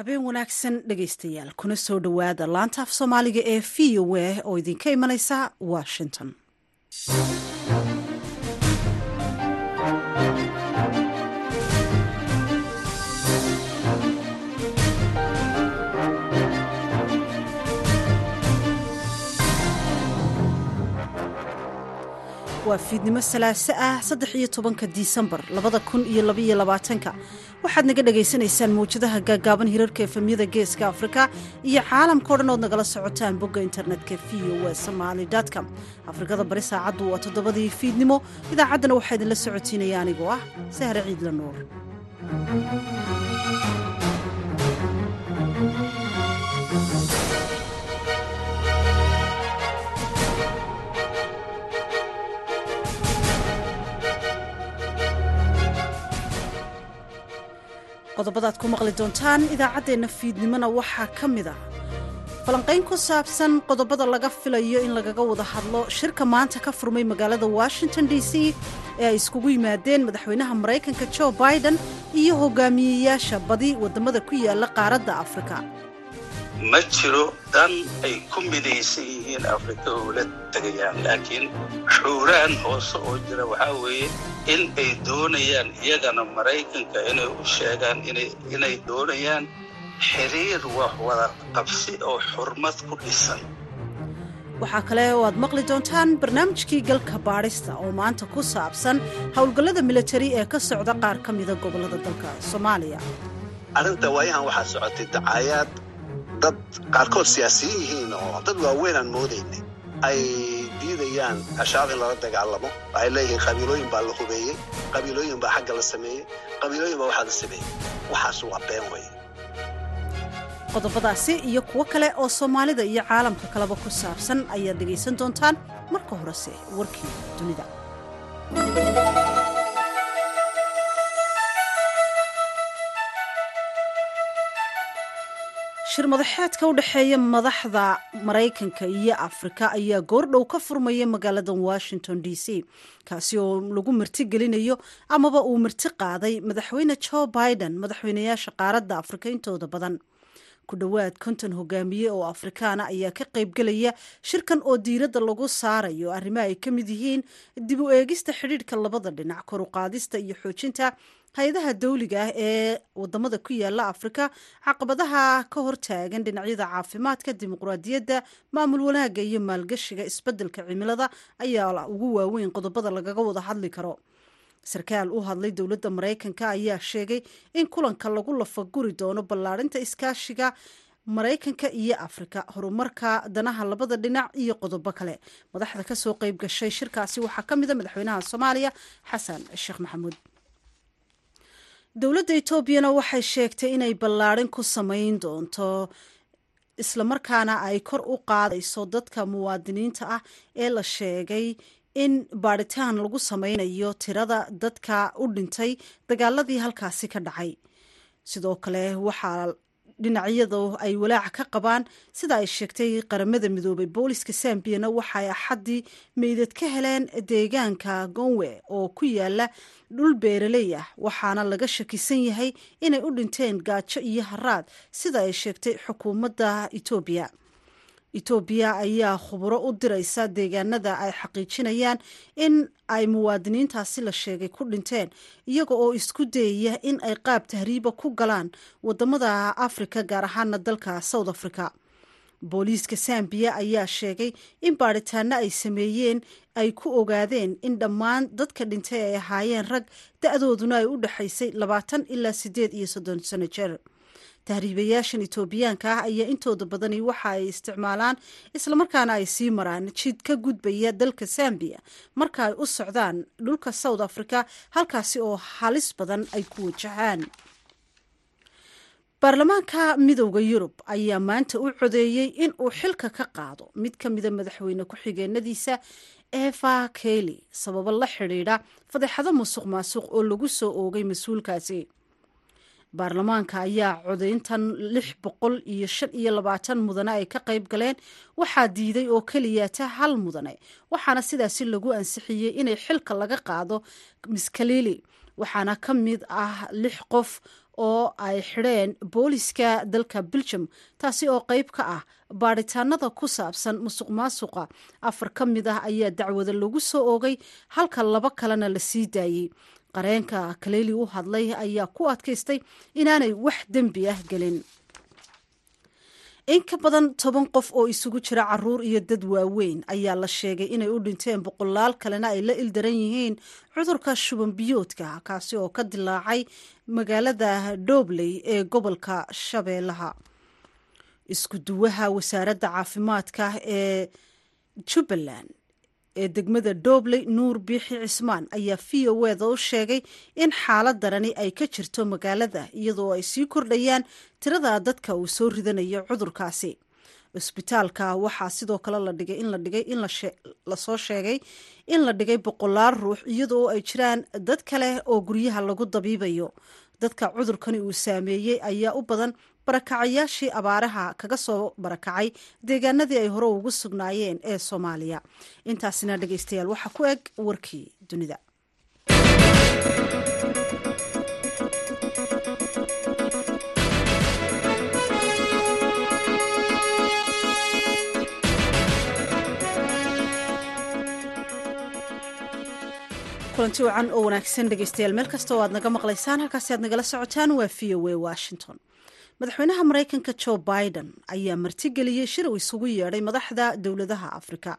habeen wanaagsan dhegaystayaal. Kuna soo dhowaada laanta af soomaaliga ee v o a oo idinka imanaysa washington waa fiidnimo salaaso ah saddex iyo tobanka disembar labada kun iyo labaiyo labaatanka. Waxaad naga dhagaysanaysaan mawjadaha gaagaaban hirarka efemyada geeska afrika iyo caalamka o dhan ood nagala socotaan bogga internetka v o somaali com. Afrikada bari saacaddu waa toddobadii fiidnimo. Idaacaddana waxaa idinla socotiinaya anigoo ah sahre ciidla nuur qodobadaad ku maqli doontaan idaacaddeenna fiidnimona waxaa ka mid ah. Falanqayn ku saabsan qodobada laga filayo in lagaga wada hadlo shirka maanta ka furmay magaalada washington d c ee ay iskugu yimaadeen madaxweynaha maraykanka jo biden iyo hogaamiyeyaasha badi waddamada ku yaalla qaaradda afrika. Ma jiro dan ay ku midaysan yihiin afrika oo la tegayaan laakiin xuuraan hoose oo jira waxaa weeye in ay doonayaan iyagana maraykanka inay u sheegaan inay doonayaan xiriir wax wada qabsi oo xurmad ku dhisan. Waxaa kale oo aad maqli doontaan barnaamijkii galka baadhista oo maanta ku saabsan howlgallada militari ee ka socda qaar ka mida gobollada dalka soomaaliya. Arrinta waayahan waxaa socotay dacaayaad dad qaarkood siyaasiyiin yihiin oo dad waaweyn aan moodaynay ay diidayaan al-shabaab in lala dagaalamo waxay leeyihiin qabiilooyin baa la hubeeyey. Qabiilooyin baa xagga la sameeyey. Qabiilooyin baa waxaa la sameeyey. Waxaas waa been wey qodobadaasi iyo kuwo kale oo soomaalida iyo caalamka kaleba ku saabsan ayaad dhegaysan doontaan marka horese warkii dunida shir madaxeedka u dhexeeya madaxda maraykanka iyo afrika ayaa goordhow ka furmaya magaalada washington d c kaasi oo lagu marti gelinayo amaba uu marti qaaday madaxweyne jo biden madaxweynayaasha qaaradda afrika intooda badan. Ku dhowaad konton hogaamiye oo afrikaana ayaa ka qaybgelaya shirkan oo diiradda lagu saarayo arrimo ay ka mid yihiin dib u eegista xidhiidhka labada dhinac kor u qaadista iyo xoojinta hay'adaha dawliga ah ee waddamada ku yaalla afrika caqabadaha ka hortaagan dhinacyada caafimaadka dimuqraadiyadda maamul wanaagga iyo maalgashiga isbeddelka cimilada ayaa ugu waaweyn qodobada lagaga wada hadli karo. Sarkaal u hadlay dowladda maraykanka ayaa sheegay in kulanka lagu lafaguri doono ballaadhinta iskaashiga maraykanka iyo afrika horumarka danaha labada dhinac iyo qodobo kale. Madaxda ka soo qeyb gashay shirkaasi waxaa ka mida madaxweynaha soomaaliya xasan sheekh maxamuud dowladda etoobiyana waxay sheegtay inay ballaadhin ku samayn doonto islamarkaana ay kor u qaadayso dadka muwaadiniinta ah ee la sheegay in baadhitaan lagu sameynayo tirada dadka u dhintay dagaaladii halkaasi ka dhacay. Sidoo kale waxaa dhinacyadu ay walaaca ka qabaan. Sida ay sheegtay qaramada midoobay booliska sambiyana waxay axaddii meydad ka heleen deegaanka gonwe oo ku yaalla dhul beeraley ah. Waxaana laga shakisan yahay inay u dhinteen gaajo iyo haraad sida ay sheegtay xukuumadda etoobiya etoobiya ayaa khuburo u diraysa deegaanada ay xaqiijinayaan in ay muwaadiniintaasi la sheegay ku dhinteen iyaga oo isku dayaya in ay qaab tahriiba ku galaan waddamada afrika gaar ahaana dalka south africa. Booliiska sambiya ayaa sheegay in baadhitaano ay sameeyeen ay ku ogaadeen in dhammaan dadka dhintay ay ahaayeen rag da-dooduna ay u dhexaysay labaatan ilaa sideed iyo soddon sano jeer tahriibayaashan etoobiyaanka ah ayaa intooda badani waxa ay isticmaalaan islamarkaana ay sii maraan jid ka gudbaya dalka sambiya marka ay u socdaan dhulka south africa halkaasi oo halis badan ay ku wajahaan. Baarlamaanka midowda yurub ayaa maanta u codeeyey in uu xilka ka qaado mid ka mida madaxweyne ku-xigeenadiisa eva kely sababo la xidhiidha fadeexado musuq maasuq oo lagu soo oogay mas'uulkaasi baarlamaanka ayaa codayntan lix boqol iyo shan iyo labaatan mudane ay ka qayb galeen. Waxaa diiday oo keliyata hal mudane. Waxaana sidaasi lagu ansixiyey inay xilka laga qaado miss kalili waxaana ka mid ah lix qof oo ay xidheen booliska dalka beljum taasi oo qayb ka ah baadhitaanada ku saabsan musuq maasuqa afar ka mid ah ayaa dacwada lagu soo oogay halka laba kalena la sii daayey qareenka kaleyli u hadlay ayaa ku adkaystay inaanay wax dembi ah gelin. In ka badan toban qof oo isugu jira carruur iyo dad waaweyn ayaa la sheegay inay u dhinteen boqolaal kalena ay la ildaran yihiin cudurka shuban biyoodka kaasi oo ka dilaacay magaalada dhobley ee gobolka shabeellaha. Isku duwaha wasaaradda caafimaadka ee jubbaland ee degmada dhobley nuur biixi cismaan ayaa v o eda u sheegay in xaalad darani ay ka jirto magaalada iyadoo ay sii kordhayaan tirada dadka uu soo ridanayo cudurkaasi. Cusbitaalka waxaa sidoo kale la dhigay in la dhigay in la soo sheegay in la dhigay boqolaal ruux iyadoo ay jiraan dad kale oo guryaha lagu dabiibayo. Dadka cudurkani uu saameeyey ayaa u badan barakacayaashii abaaraha kaga soo barakacay deegaanadii ay hore ugu sugnaayeen ee soomaaliya. Intaasina dhegeystayaal waxaa ku eg warkii dunida. Kulanti wacan oo wanaagsan dhegeystayaal. Meel kasta oo aad naga maqlaysaan halkaasi aad nagala socotaan waa v o a washington madaxweynaha maraykanka joe biden ayaa martigeliyey shir uu isugu yeedhay madaxda dowladaha afrika.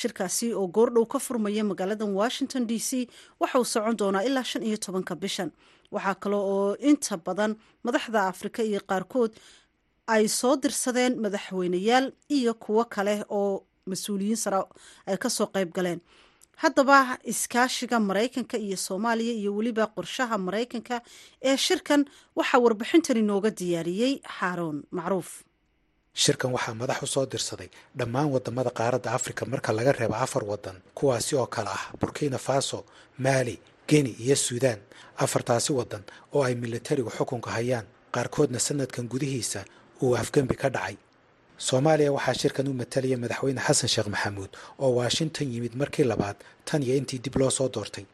Shirkaasi oo goordhow ka furmaya magaalada washington d c waxa uu socon doonaa ilaa shan iyo tobanka bishan. Waxaa kale oo inta badan madaxda afrika iyo qaarkood ay soo dirsadeen madaxweyneyaal iyo kuwo kale oo mas'uuliyiin sare ay ka soo qayb galeen haddaba iskaashiga maraykanka iyo soomaaliya iyo weliba qorshaha maraykanka ee shirkan waxaa warbixintan inooga diyaariyey xaaroon macruuf. Shirkan waxaa madax u soo dirsaday dhammaan waddamada qaaradda afrika marka laga reebo afar wadan kuwaasi oo kale ah burkina faso maali geni iyo suudaan afartaasi wadan oo ay militarigu xukunka hayaan qaarkoodna sanadkan gudihiisa uu afgembi ka dhacay soomaaliya waxaa shirkan u matalaya madaxweyne xasan sheekh maxamuud oo washington yimid markii labaad tan iyo intii dib loo soo doortay.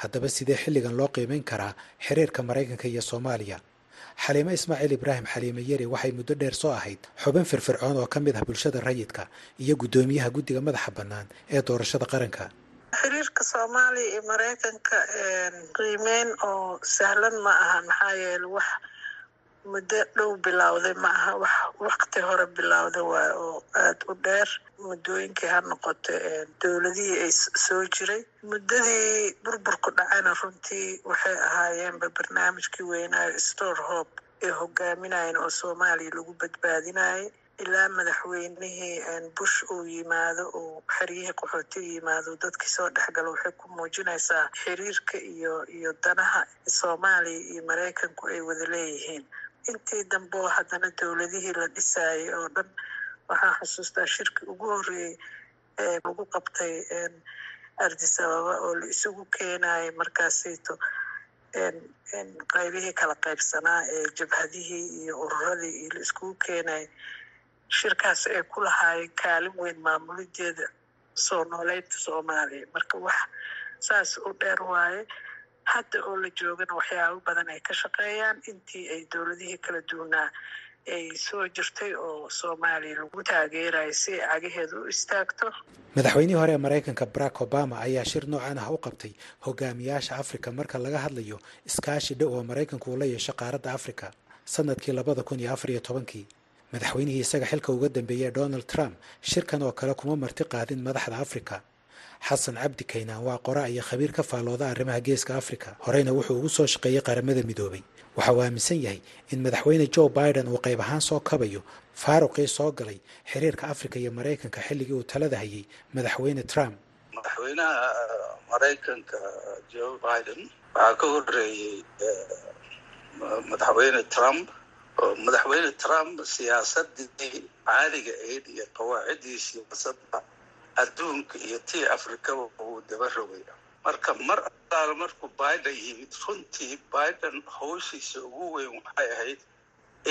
Haddaba sidee xilligan loo qiimayn karaa xiriirka maraykanka iyo soomaaliya? Xaliime ismaaciil ibraahim xaliime yeri waxay muddo dheer soo ahayd xubin firfircoon oo ka mid ah bulshada rayidka iyo guddoomiyaha guddiga madaxa bannaan ee doorashada qaranka. Xiriirka soomaaliya iyo maraykanka qiimeyn oo sahlan ma aha maxaa yeele wax muddo dhow bilowday ma aha wax wakti hore bilowday waay oo aada u dheer. Muddooyinkii ha noqoto dowladihii ay soo jiray. Muddadii burburku dhacayna runtii waxay ahaayeenba barnaamijkii weynaayo store hope ee hogaaminayeen oo soomaaliya lagu badbaadinayay. Ilaa madaxweynihii bush uu yimaado uu xeryihii qaxootiga yimaado dadkii soo dhexgala waxay ku muujinaysaa xiriirka iyo iyo danaha soomaaliya iyo maraykanku ay wada leeyihiin intii dambe oo haddana dowladihii la dhisaayay oo dhan waxaan xusuustaa shirkii ugu horreeyey ee lagu qabtay ardis ababa oo la isugu keenayay markaasito qaybihii kala qaybsanaa ee jabhadihii iyo ururadii iyo la iskugu keenayay. Shirkaas ay ku lahaayeen kaalin weyn maamulideeda soo nooleynta soomaaliya. Marka wax saas u dheer waaye hadda oo la joogana waxyaabo badan ay ka shaqeeyaan intii ay dowladihii kala duwanaa ay soo jirtay oo soomaaliya lagu taageerayo si ay u istaagto. Madaxweynihii hore ee maraykanka barack obama ayaa shir noocan ah u qabtay hogaamiyaasha afrika marka laga hadlayo iskaashi dhow oo maraykanku uu la yeesho qaaradda afrika sannadkii labada kun iyo afar iyo tobankii. Madaxweynihii isaga xilka uga dambeeyey donald trump shirkan oo kale kuma marti qaadin madaxda afrika xasan cabdi kaynaan waa qora iyo khabiir ka faallooda arrimaha geeska afrika. Horeyna wuxuu ugu soo shaqeeyey qaramada midoobay. Waxa uu aaminsan yahay in madaxweyne joe biden uu qayb ahaan soo kabayo faaruqii soo galay xiriirka afrika iyo maraykanka xilligii uu talada hayay madaxweyne trump. Madaxweynaha maraykanka joe biden waxaa ka horeeyey madaxweyne trump. Oo madaxweyne trump siyaasadii caaliga ahayd iyo qawaacidii siyaasadda adduunka iyo tii afrikaba uu daba rogay marka mar allaala markuu biden yimid runtii biden hawshiisa ugu weyn waxay ahayd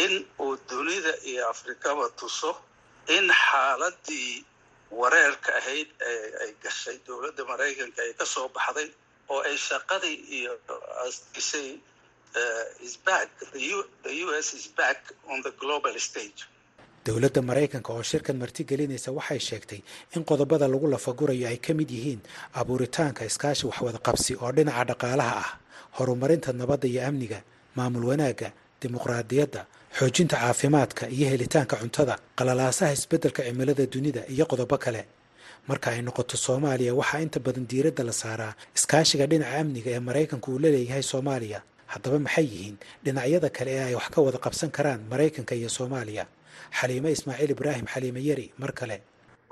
in uu dunida iyo afrikaba tuso in xaaladii wareerka ahayd ay gashay dowladda maraykanka ay ka soo baxday oo ay shaqadii iyo isay dowladda maraykanka oo shirkan martigelinaysa waxay sheegtay in qodobada lagu lafagurayo ay ka mid yihiin abuuritaanka iskaashi waxwada qabsi oo dhinaca dhaqaalaha ah horumarinta nabadda iyo amniga maamul wanaagga dimuqraadiyadda xoojinta caafimaadka iyo helitaanka cuntada qalalaasaha isbeddelka cimilada dunida iyo qodobo kale. Marka ay noqoto soomaaliya waxaa inta badan diiradda la saaraa iskaashiga dhinaca amniga ee maraykanku uu la leeyahay soomaaliya. Haddaba maxay yihiin dhinacyada kale ee ay wax ka wada qabsan karaan maraykanka iyo soomaaliya xaliime ismaaciil ibraahim xaliime yari mar kale.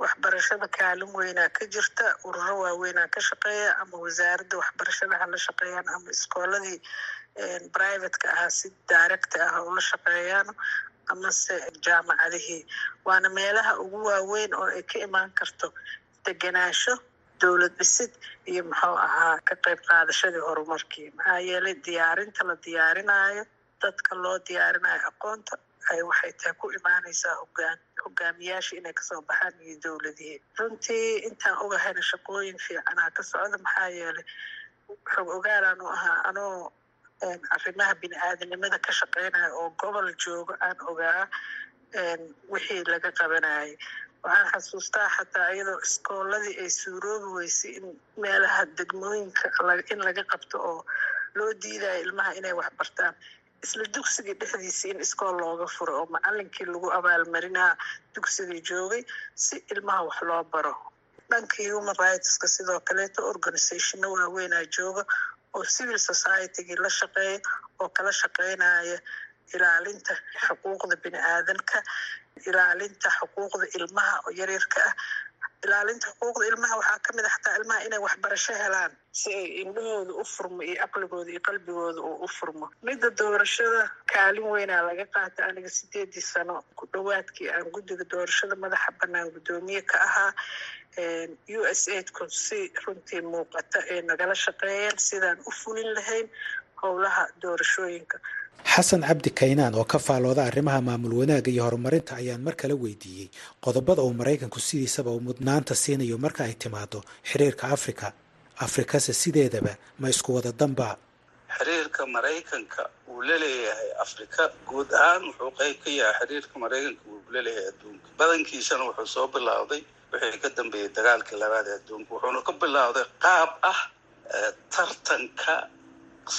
Waxbarashada kaalin weynaa ka jirta ururo waaweynaa ka shaqeeya ama wasaaradda waxbarashada ha la shaqeeyaan ama iskooladii privateka ahaa si direct ah oo la shaqeeyaan amase jaamacadihii. Waana meelaha ugu waaweyn oo ay ka imaan karto degenaansho dowlad dhisid iyo muxuu ahaa ka qayb qaadashadii horumarkii. Maxaa yeelay diyaarinta la diyaarinaayo dadka loo diyaarinayo aqoonta waxay tahay ku imaanaysaa hogaan hogaamiyaasha inay ka soo baxaan iyo dowladihii runtii intaan ogahayna shaqooyin fiicanaa ka socda maxaa yeelay xog ogaalaan ahaa anoo arrimaha bini aadanimada ka shaqeynaya oo gobol joogo aan ogaa wixii laga qabanayay. Waxaan xasuustaa xataa iyadoo iskooladii ay suuroobi weysay in meelaha degmooyinka in laga qabto oo loo diidayo ilmaha inay wax bartaan isla dugsigii dhexdiisa in iskool looga furo oo macalinkii lagu abaalmarinaa dugsigii joogay si ilmaha wax loo baro. Dhanka human rightska sidoo kaleeto organizationna waaweynaa jooga oo civil societygii la shaqeeya oo kala shaqeynaya ilaalinta xuquuqda bini aadanka ilaalinta xuquuqda ilmaha oo yaryarka ah ilaalinta xuquuqda ilmaha waxaa ka mid a xataa ilmaha inay waxbarasho helaan si ay indhahooda u furmo iyo aqligooda iyo qalbigooda uu u furmo. Midda doorashada kaalin weynaa laga qaata aniga sideedii sano ku dhowaadkii aan guddiga doorashada madaxa banaan guddoomiye ka ahaa u s aidku si runtii muuqata ay nagala shaqeeyeen sidaan u fulin lahayn howlaha doorashooyinka xasan cabdi kaynaan oo ka faalooda arrimaha maamul wanaagga iyo horumarinta ayaan mar kale weydiiyey qodobada uu maraykanku sidiisaba uu mudnaanta siinayo marka ay timaado xiriirka afrika. Afrikase sideedaba ma isku wada danba xiriirka maraykanka uu la leeyahay afrika guud ahaan wuxuu qayb ka yahay xiriirka maraykanka uu la adduunka. Badankiisana wuxuu soo bilowday wixii ka dambeeyey dagaalkii labaad ee adduunka wuxuuna ka bilowday qaab ah tartanka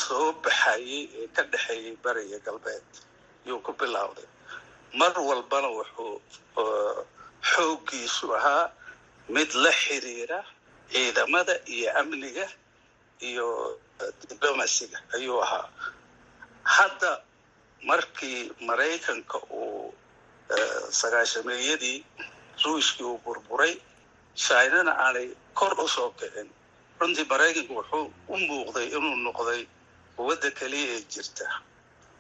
soo baxayay ee ka dhexeeyey bariga galbeed. Yuu ku bilowday. Mar walbana wuxuu xooggiisu ahaa mid la xiriira ciidamada iyo amniga iyo diblomasiga ayuu ahaa. Hadda markii maraykanka uu sagaashameeyadii ruushkii uu burburay shinana aanay kor u soo kicin. Runtii maraykanku wuxuu u muuqday inuu noqday quwadda keliya ee jirta.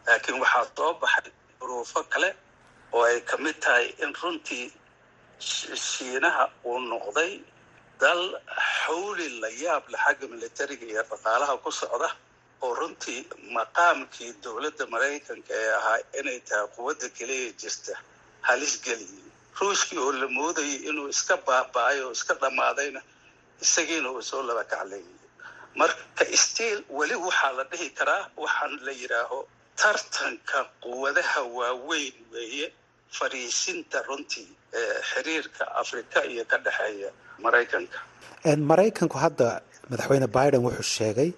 Laakiin waxaa soo baxay duruufo kale oo ay ka mid tahay in runtii shiinaha uu noqday dal xawli la yaab le xagga militariga iyo dhaqaalaha ku socda oo runtii maqaamkii dowladda maraykanka ee ahaa inay tahay quwadda keliya jirta. Halis geliyey. Ruushkii oo la moodayay inuu iska baaba-ay oo iska dhammaadayna isagiina uu soo laba kacleeyay marka stiil weli waxaa la dhihi karaa waxaan la yidhaaho tartanka quwadaha waaweyn weeye fariisinta runtii xiriirka afrika iyo ka dhexeeya maraykanka. Maraykanku hadda madaxweyne biden wuxuu sheegay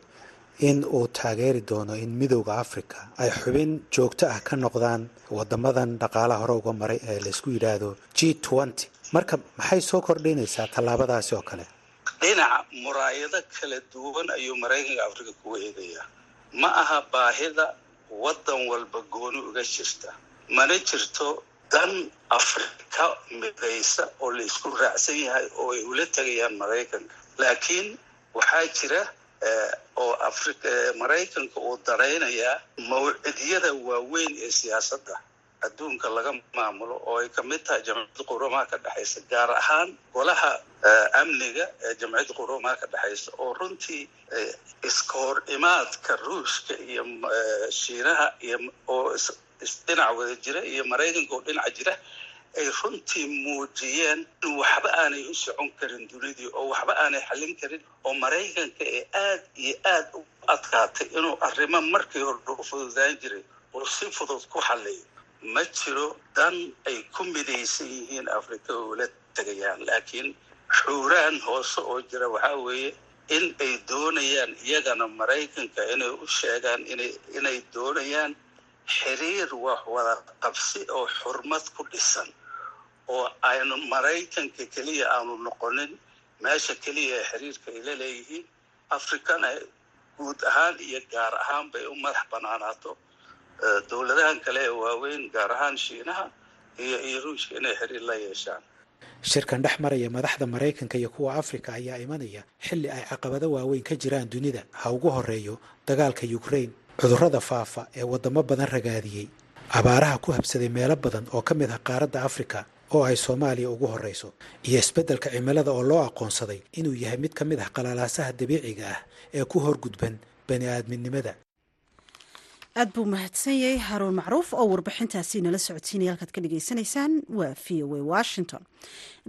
in uu taageeri doono in midowda africa ay xubin joogto ah ka noqdaan wadamadan dhaqaalaha hore uga maray ee laysku yidhaahdo g marka maxay soo kordhinaysaa tallaabadaasi oo kale dhinaca muraayado kala duwan ayuu maraykanka afrika ku eegayaa ma aha baahida waddan walba gooni uga jirta. Mana jirto dan afrika midaysa oo la isku raacsan yahay oo ay ula tegayaan maraykanka. Laakiin waxaa jira oo maraykanka uu daraynayaa mawcidyada waaweyn ee siyaasadda adduunka laga maamulo oo ay ka mid tahay jamciyadda qurumaha ka dhexaysa gaar ahaan golaha amniga ee jamciyadda qurumaha ka dhexaysa oo runtii iska hor imaadka ruushka iyo shiinaha iyo oo isdhinac wada jira iyo maraykanka oo dhinaca jira ay runtii muujiyeen in waxba aanay u socon karin dunidii oo waxba aanay xallin karin oo maraykanka ee aad iyo aad u adkaatay inuu arrimo markii hore u fududaan jiray oo si fudud ku xalliyo ma jiro dan ay ku midaysan yihiin afrika oo la tegayaan laakiin xuuraan hoose oo jira waxaa weeye in ay doonayaan iyagana maraykanka inay u sheegaan inay doonayaan xiriir wax wada qabsi oo xurmad ku dhisan oo aynu maraykanka keliya aanu noqonin meesha keliya ee xiriirka ay la leeyihiin afrikana guud ahaan iyo gaar ahaan bay u madax banaanaato dowladahan kale ee waaweyn gaar ahaan shiinaha iyo iyo ruushka inay xiriir la yeeshaan. Shirkan dhex maraya madaxda maraykanka iyo kuwa afrika ayaa imanaya xilli ay caqabado waaweyn ka jiraan dunida. Ha ugu horeeyo dagaalka ukrain cudurrada faafa ee waddamo badan ragaadiyey. Abaaraha ku habsaday meelo badan oo ka mid ah qaaradda afrika oo ay soomaaliya ugu horrayso iyo isbeddelka cimilada oo loo aqoonsaday inuu yahay mid ka mid ah qalalaasaha dabiiciga ah ee ku horgudban bani aadminimada aad buu mahadsan yahay haruun macruuf oo warbixintaasi nala socodsiinaya halkaad ka dhagaysanaysaan waa v o a washington.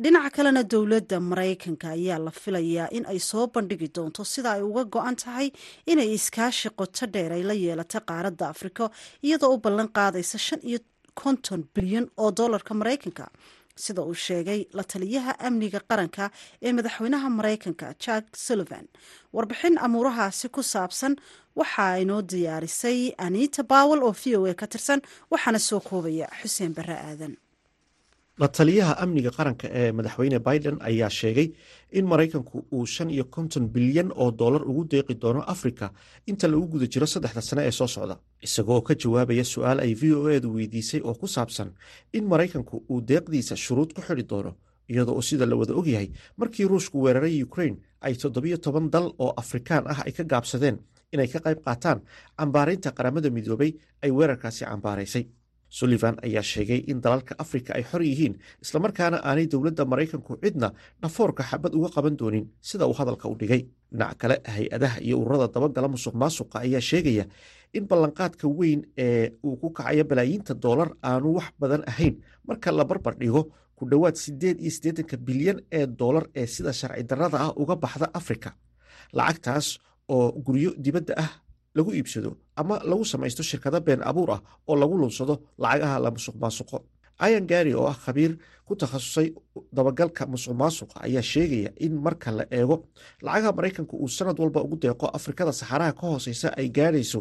Dhinaca kalena dowladda maraykanka ayaa la filayaa in ay soo bandhigi doonto sida ay uga go-an tahay inay iskaashi qoto dheer ay la yeelato qaaradda afrika iyadoo u ballan qaadaysa shan iyo konton bilyan oo dollarka maraykanka sida uu sheegay la taliyaha amniga qaranka ee madaxweynaha maraykanka jack sullivan. Warbixin amuurahaasi ku saabsan waxaa inoo diyaarisay anita bawel oo v o a ka tirsan waxaana soo koobaya xuseen barre aadan la taliyaha amniga qaranka ee madaxweyne biden ayaa sheegay in maraykanku uu shan iyo konton bilyan oo dollar ugu deeqi doono afrika inta lagu guda jiro saddexda sane ee soo socda. Isagoo ka jawaabaya su'aal ay v o edu weydiisay oo ku saabsan in maraykanku uu deeqdiisa shuruud ku xidhi doono iyadoo sida la wada ogyahay markii ruushku weeraray ukrain ay toddobiyo toban dal oo afrikaan ah ay ka gaabsadeen inay ka qayb qaataan cambaaraynta qaramada midoobay ay weerarkaasi cambaaraysay sullivan ayaa sheegay in dalalka afrika ay xor yihiin islamarkaana aanay dowladda maraykanku cidna dhafoorka xabad uga qaban doonin sida uu hadalka u dhigay. Dhinac kale hay'adaha iyo ururada dabagala musuq maasuqa ayaa sheegaya in ballanqaadka weyn ee uu ku kacayo balaayiinta doolar aanu wax badan ahayn. Marka la barbar dhigo ku dhowaad siddeed iyo siddeetanka bilyan ee doolar ee sida sharci darrada ah uga baxda afrika. Lacagtaas oo guryo dibadda ah lagu iibsado ama lagu samaysto shirkado been abuur ah oo lagu lunsado lacagaha la musuq maasuqo. Ayan gari oo ah khabiir ku takhasusay dabagalka musuq maasuqa ayaa sheegaya in marka la eego lacagaha maraykanku uu sanad walba ugu deeqo afrikada saxaraha ka hooseysa ay gaadhayso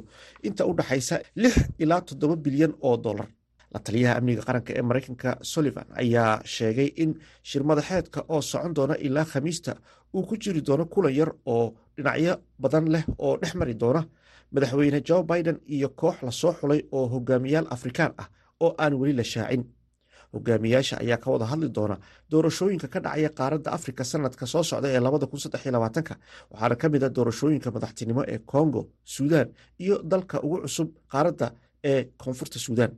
inta u dhaxaysa lix ilaa toddoba bilyan oo dollar. La taliyaha amniga qaranka ee maraykanka sullivan ayaa sheegay in shirmadaxeedka oo socon doona ilaa khamiista uu ku jiri doono kulan yar oo dhinacyo badan leh oo dhex mari doona madaxweyne joe biden iyo koox la soo xulay oo hogaamiyaal afrikaan ah oo aan weli la shaacin. Hogaamiyaasha ayaa ka wada hadli doona doorashooyinka ka dhacaya qaaradda afrika sanadka soo socda ee waxaana ka mid a doorashooyinka madaxtinimo ee congo suudaan iyo dalka ugu cusub qaaradda ee koonfurta suudaan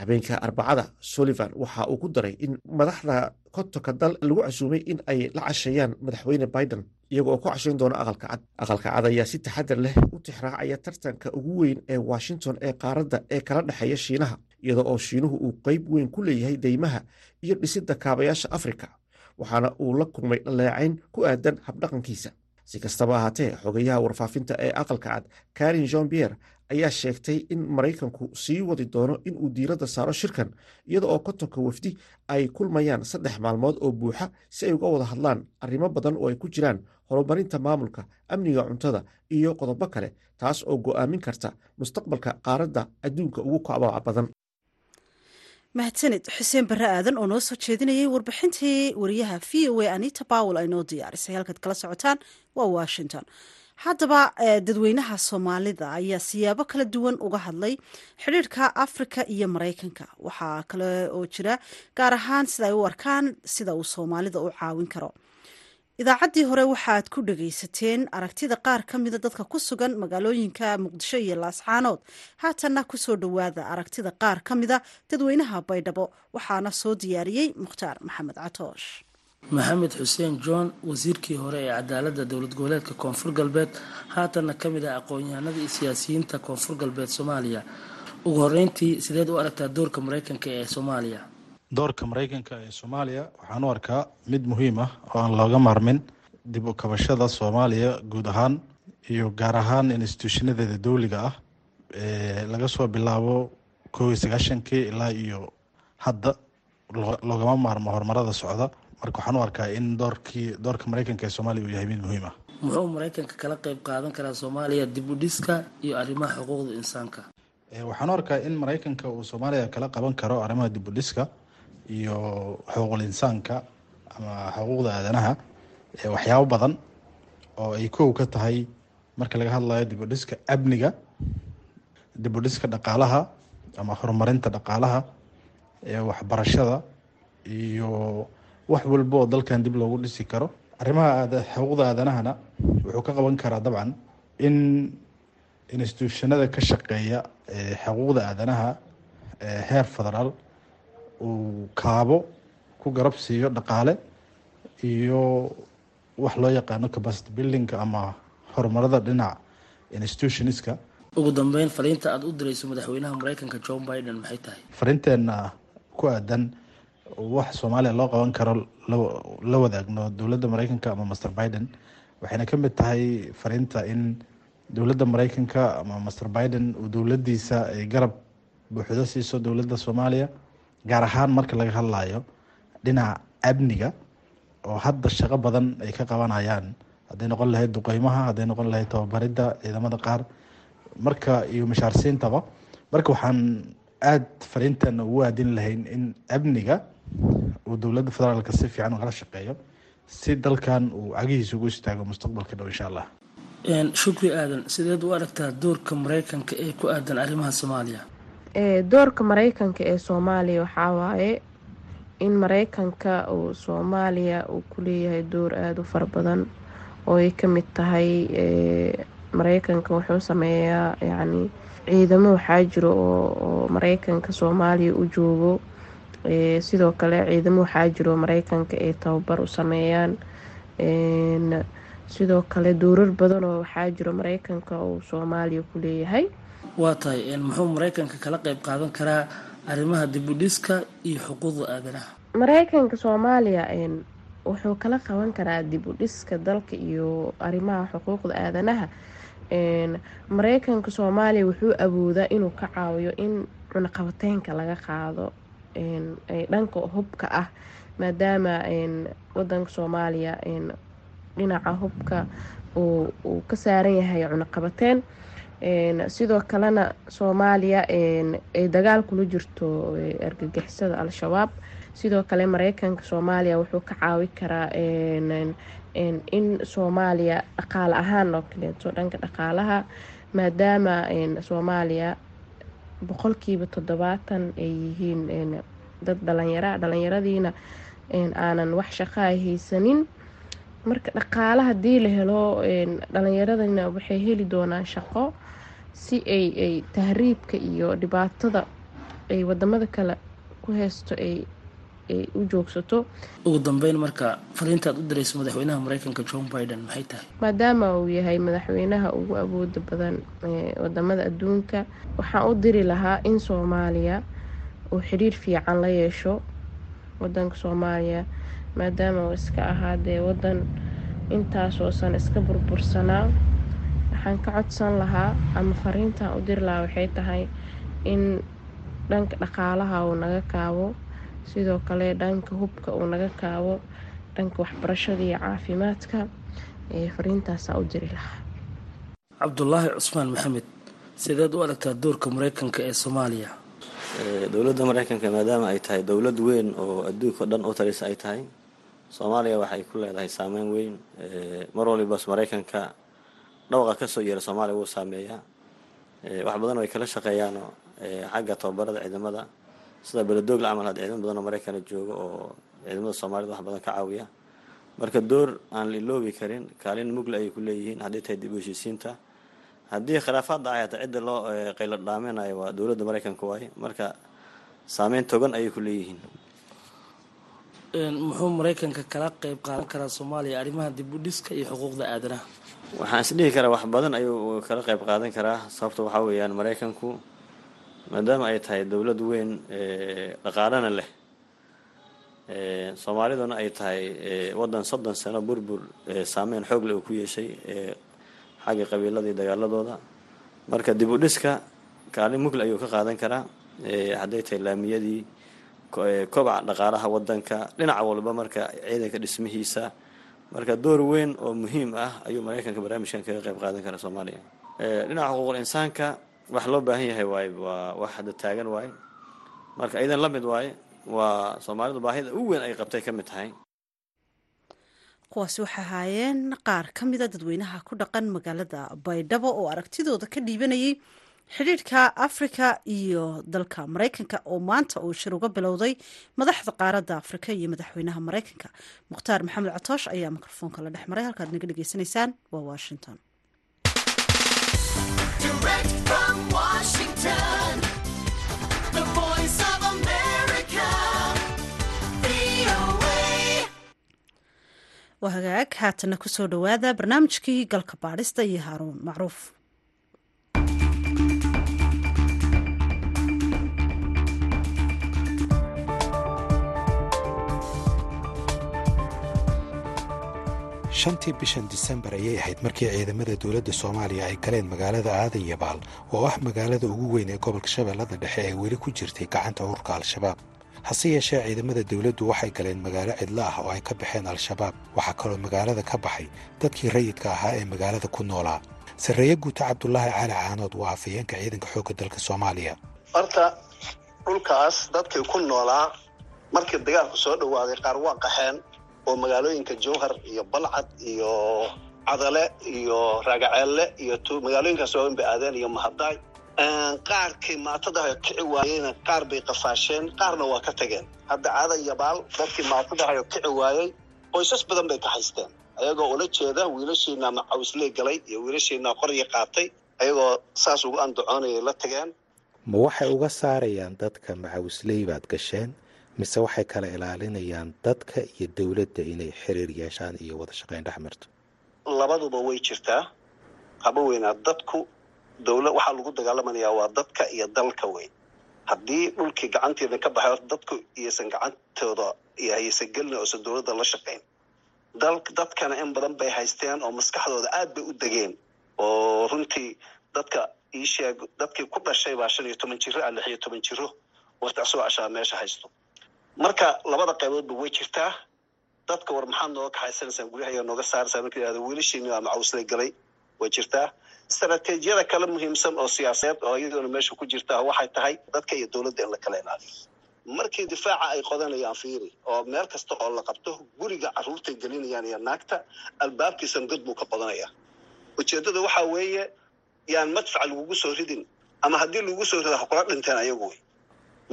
habeenka arbacada sullivan waxa uu ku daray in madaxda kontonka dal lagu casuumay in ay la casheeyaan madaxweyne biden iyago ku cashayn doona aqalka cad. Aqalka cad ayaa si taxadar leh u tixraacaya tartanka ugu weyn ee washington ee qaaradda ee kala dhexeeya shiinaha iyada oo shiinuhu uu qeyb weyn ku leeyahay deymaha iyo dhisidda kaabayaasha afrika waxaana uu la kulmay dhaleecayn ku aadan habdhaqankiisa si kastaba ahaatee xogayaha warfaafinta ee aqalka cad karin jean pierre ayaa sheegtay in maraykanku sii wadi doono inuu diiradda saaro shirkan iyada oo kontonka wafdi ay kulmayaan saddex maalmood oo buuxa si ay uga wada hadlaan arrimo badan oo ay ku jiraan horumarinta maamulka amniga cuntada iyo qodobo kale taas oo go'aamin karta mustaqbalka qaaradda adduunka ugu kacbaca badan mahadsanid xuseen barre aadan oo noo soo jeedinayay warbixintii wariyaha v o a anita bawel ay noo diyaarisay halkaad kala socotaan waa washington. Haddaba dadweynaha soomaalida ayaa siyaabo kala duwan uga hadlay xidhiirka afrika iyo maraykanka. Waxaa kale oo jira gaar ahaan sida ay u arkaan sida uu soomaalida u caawin karo idaacaddii hore waxaaad ku dhagaysateen aragtida qaar ka mida dadka ku sugan magaalooyinka muqdisho iyo laascaanood haatanna ku soo dhowaada aragtida qaar ka mida dadweynaha baydhabo. Waxaana soo diyaariyey mukhtaar maxamed catoosh maxamed xuseen john wasiirkii hore ee cadaaladda dowlad goboleedka koonfur galbeed haatanna ka mid ah aqoon-yahanada iyo siyaasiyiinta koonfur galbeed soomaaliya. Ugu horeyntii sideed u aragtaa doorka maraykanka ee soomaaliya doorka maraykanka ee soomaaliya. Waxaan u arkaa mid muhiim ah oo aan looga maarmin dib u kabashada soomaaliya guud ahaan iyo gaar ahaan instituushinadeeda dowliga ah laga soo bilaabo kow iyo sagaashankii ilaa iyo hadda loogama maarmo horumarada socda. Marka waxaan u arkaa in doorkii doorka maraykanka ee soomaaliya uu yahay mid muhiim ah. Muxuu maraykanka kala qayb qaadan karaa soomaaliya dib u dhiska iyo arrimaha xuquuqda insaanka? Waxaan u arkaa in maraykanka uu soomaaliya kala qaban karo arrimaha dib u dhiska iyo xuquuqul insaanka ama xuquuqda aadanaha waxyaabo badan oo ay kow ka tahay marka laga hadlayo dib u dhiska amniga dib u dhiska dhaqaalaha ama horumarinta dhaqaalaha waxbarashada iyo wax walba oo dalkan dib loogu dhisi karo. Arrimaha xuquuqda aadanahana wuxuu ka qaban karaa dabcan in instituushanada ka shaqeeya xuquuqda aadanaha heer federaal uu kaabo ku garab siiyo dhaqaale iyo wax loo yaqaano capacity buildingka ama horumarada dhinac institutionska. Ugu dambeyn fariinta aada u dirayso madaxweynaha maraykanka john biden maxay tahay? Fariinteena ku aadan wax soomaaliya loo qaban karo la wadaagno dowladda maraykanka ama master biden. Waxayna ka mid tahay fariinta in dowladda maraykanka ama master biden uu dowladdiisa ay garab buuxdo siiso dowladda soomaaliya gaar ahaan marka laga hadlayo dhinaca amniga oo hadda shaqo badan ay ka qabanayaan. Hadday noqon lahayd duqeymaha hadday noqon lahayd tababaridda ciidamada qaar. Marka iyo mashaarsiintaba marka waxaan aada fariinteena ugu aadin lahayn in amniga uu dowladda federaalka si fiican ugala shaqeeyo si dalkan uu cagihiisa ugu istaago mustaqbalka dhow insha allah. Shukri aadan. Sideed u aragtaa doorka maraykanka ee ku aadan arrimaha soomaaliya doorka maraykanka ee soomaaliya waxaa waaye in maraykanka uu soomaaliya uu ku leeyahay door aada u fara badan oo ay ka mid tahay maraykanka wuxuu sameeyaa yacni ciidamo waxaa jiro oo maraykanka soomaaliya u joogo. Sidoo kale ciidamo waxaa jiro maraykanka ay tababar u sameeyaan. Sidoo kale dowrar badan oo waxaa jiro maraykanka uu soomaaliya ku leeyahay waa tahay muxuu maraykanka kala qeyb qaadan karaa arrimaha dibudhiska iyo xuquuqda aadanaha? Maraykanka soomaaliya wuxuu kala qaban karaa dib u dhiska dalka iyo arrimaha xuquuqda aadanaha. Maraykanka soomaaliya wuxuu awoodaa inuu ka caawiyo in cunaqabateynka laga qaado dhanka hubka ah maadaama wadanka soomaaliya dhinaca hubka uu ka saaran yahay cunaqabateyn sidoo kalena soomaaliya ay dagaal kula jirto argagixisada al-shabaab. Sidoo kale mareykanka soomaaliya wuxuu ka caawi karaa in soomaaliya dhaqaale ahaan oo kaleeto dhanka dhaqaalaha maadaama soomaaliya boqolkiiba toddobaatan ay yihiin dad dhalinyara dhalinyaradiina aanan wax shaqaa haysanin. Marka dhaqaala haddii la helo dhalinyaradana waxay heli doonaan shaqo si ay ay tahriibka iyo dhibaatada ay waddamada kale ku haysto ay ay u joogsato. Ugu dambeyn marka fariintaad u dirayso madaxweynaha mareykanka john biden maxay tahay? Maadaama uu yahay madaxweynaha ugu awooda badan ee waddamada adduunka waxaan u diri lahaa in soomaaliya uu xiriir fiican la yeesho wadanka soomaaliya maadaama uu iska ahaa dee wadan intaasoo san iska burbursanaa waxaan ka codsan lahaa ama fariintaan u diri lahaa waxay tahay in dhanka dhaqaalaha uu naga kaabo sidoo kale dhanka hubka uu naga kaabo dhanka waxbarashada iyo caafimaadka ee fariintaasaa u diri lahaa. Cabdulaahi cusmaan maxamed sideed u aragtaa doorka mareykanka ee soomaaliya? Dowladda mareykanka maadaama ay tahay dowlad weyn oo adduunka o dhan u talisa ay tahay soomaaliya waxay ku leedahay saameyn weyn. Mar walibas mareykanka dhawaqa ka soo yeera soomaaliya wuu saameeyaa. Wax badan ay kala shaqeeyaano xagga tababarada ciidamada sida beladoogla camal had ciidamo badan oo maraykana jooga oo ciidamada soomaalida wax badan ka caawiya. Marka door aan la iloobi karin kaalin mugla ayay ku leeyihiin hadday tahay dib u heshiisiinta. Haddii khilaafaad dhacay hata cidda loo qaylo dhaaminayo waa dowladda mareykanka waaye. Marka saameyn togan ayay ku leeyihiin. Muxuu mareykanka kala qeyb qaadan karaa soomaaliya arrimaha dib u dhiska iyo xuquuqda aadanaha waxaan isdhihi karaa wax badan ayuu kala qeyb qaadan karaa. Sababta waxaa weeyaan mareykanku maadaama ay tahay dowlad weyn dhaqaalana leh soomaaliduna ay tahay waddan soddon sano burbur saameyn xoogle uu ku yeeshay xagga qabiiladii dagaaladooda. Marka dib u dhiska kaalin mugle ayuu ka qaadan karaa hadday tahay laamiyadii kobaca dhaqaalaha wadanka dhinac walba marka ciidanka dhismihiisa marka door weyn oo muhiim ah ayuu maraykanka barnaamijkan kaga qayb qaadan karaa soomaaliya. Dhinaca xuquuqul insaanka wax loo baahan yahay waaye waa wax hadda taagan waaye marka idan la mid waaye waa soomaalidu baahida ugu weyn ay qabtay ka mid tahay. Kuwaasi waxay ahaayeen qaar ka mida dadweynaha ku dhaqan magaalada baydhabo oo aragtidooda ka dhiibanayay xidhiidhka afrika iyo dalka maraykanka oo maanta uu shir uga bilowday madaxda qaaradda afrika iyo madaxweynaha maraykanka mukhtaar maxamed catoosh ayaa mikrofoonka la dhex maray halkaad naga dhegeysanaysaan waa washington. Waa hagaag haatana ku soo dhowaada barnaamijkii galka baadhista iyo haaruun macruuf shantii bishan disembar ayay ahayd markii ciidamada dowladda soomaaliya ay galeen magaalada aadan yabaal oo ah magaalada ugu weyn ee gobolka shabeellada dhexe ee weli ku jirtay gacanta ururka al-shabaab. Hase yeeshee ciidamada dowladdu waxay galeen magaalo cidlo ah oo ay ka baxeen al-shabaab. Waxaa kaloo magaalada ka baxay dadkii rayidka ahaa ee magaalada ku noolaa. Sarreeye guuta cabdulaahi cali caanood waa afayeenka ciidanka xoogga dalka soomaaliya. Horta dhulkaas dadkii ku noolaa markii dagaalku soo dhowaaday qaar waa qaxeen oo magaalooyinka jowhar iyo balcad iyo cadale iyo raagaceelle iyo magaalooyinkaas waaweyn bay aadeen iyo mahadaay qaarkii maatadaha kici waayeyna qaar bay qafaasheen qaarna waa ka tageen. Hadda aadan yabaal dadkii maatadahayo kici waayey qoysas badan bay ka haysteen. Ayagoo ula jeeda wiilashiina macawisley galay iyo wiilashiina qorya qaatay ayagoo saas ugu andacoonayay la tageen. Ma waxay uga saarayaan dadka macawisley baad gasheen mise waxay kala ilaalinayaan dadka iyo dowladda inay xiriir yeeshaan iyo wada shaqayn dhex marto. Labaduba way jirtaa. Haba weynaa dadku dowla waxaa lagu dagaalamayaa waa dadka iyo dalka weyn. Haddii dhulkii gacanteeda ka baxay dadku iyaysan gacantooda iyo haysan gelin oosan dowladda la shaqayn dal dadkana in badan bay haysteen oo maskaxdooda aad bay u degeen oo runtii dadka iisheeg dadkii ku dhashay baa shan iyo toban jiro a lix iyo toban jiro. Waqti asagoo cashaa meesha haysto marka labada qayboodba way jirtaa. Dadka war maxaad nooga kaxaysanaysaan guryahayaa nooga saaraysaa marka yihahdo wiilashiini waa macawislay galay way jirtaa. Istaraatiijiyada kale muhiimsan oo siyaasadeed oo iyadoona meesha ku jirtaa waxay tahay dadka iyo dowladda in la kala ilaaliyo. Markii difaaca ay qodanayaan fiiri oo meel kasta oo la qabto guriga carruurtay gelinayaan iyo naagta albaabkiisan god buu ka qodanayaa. Ujeeddada waxaa weeye yaan madfac lagugu soo ridin ama haddii lagugu soo rida ha kula dhinteen ayagu wey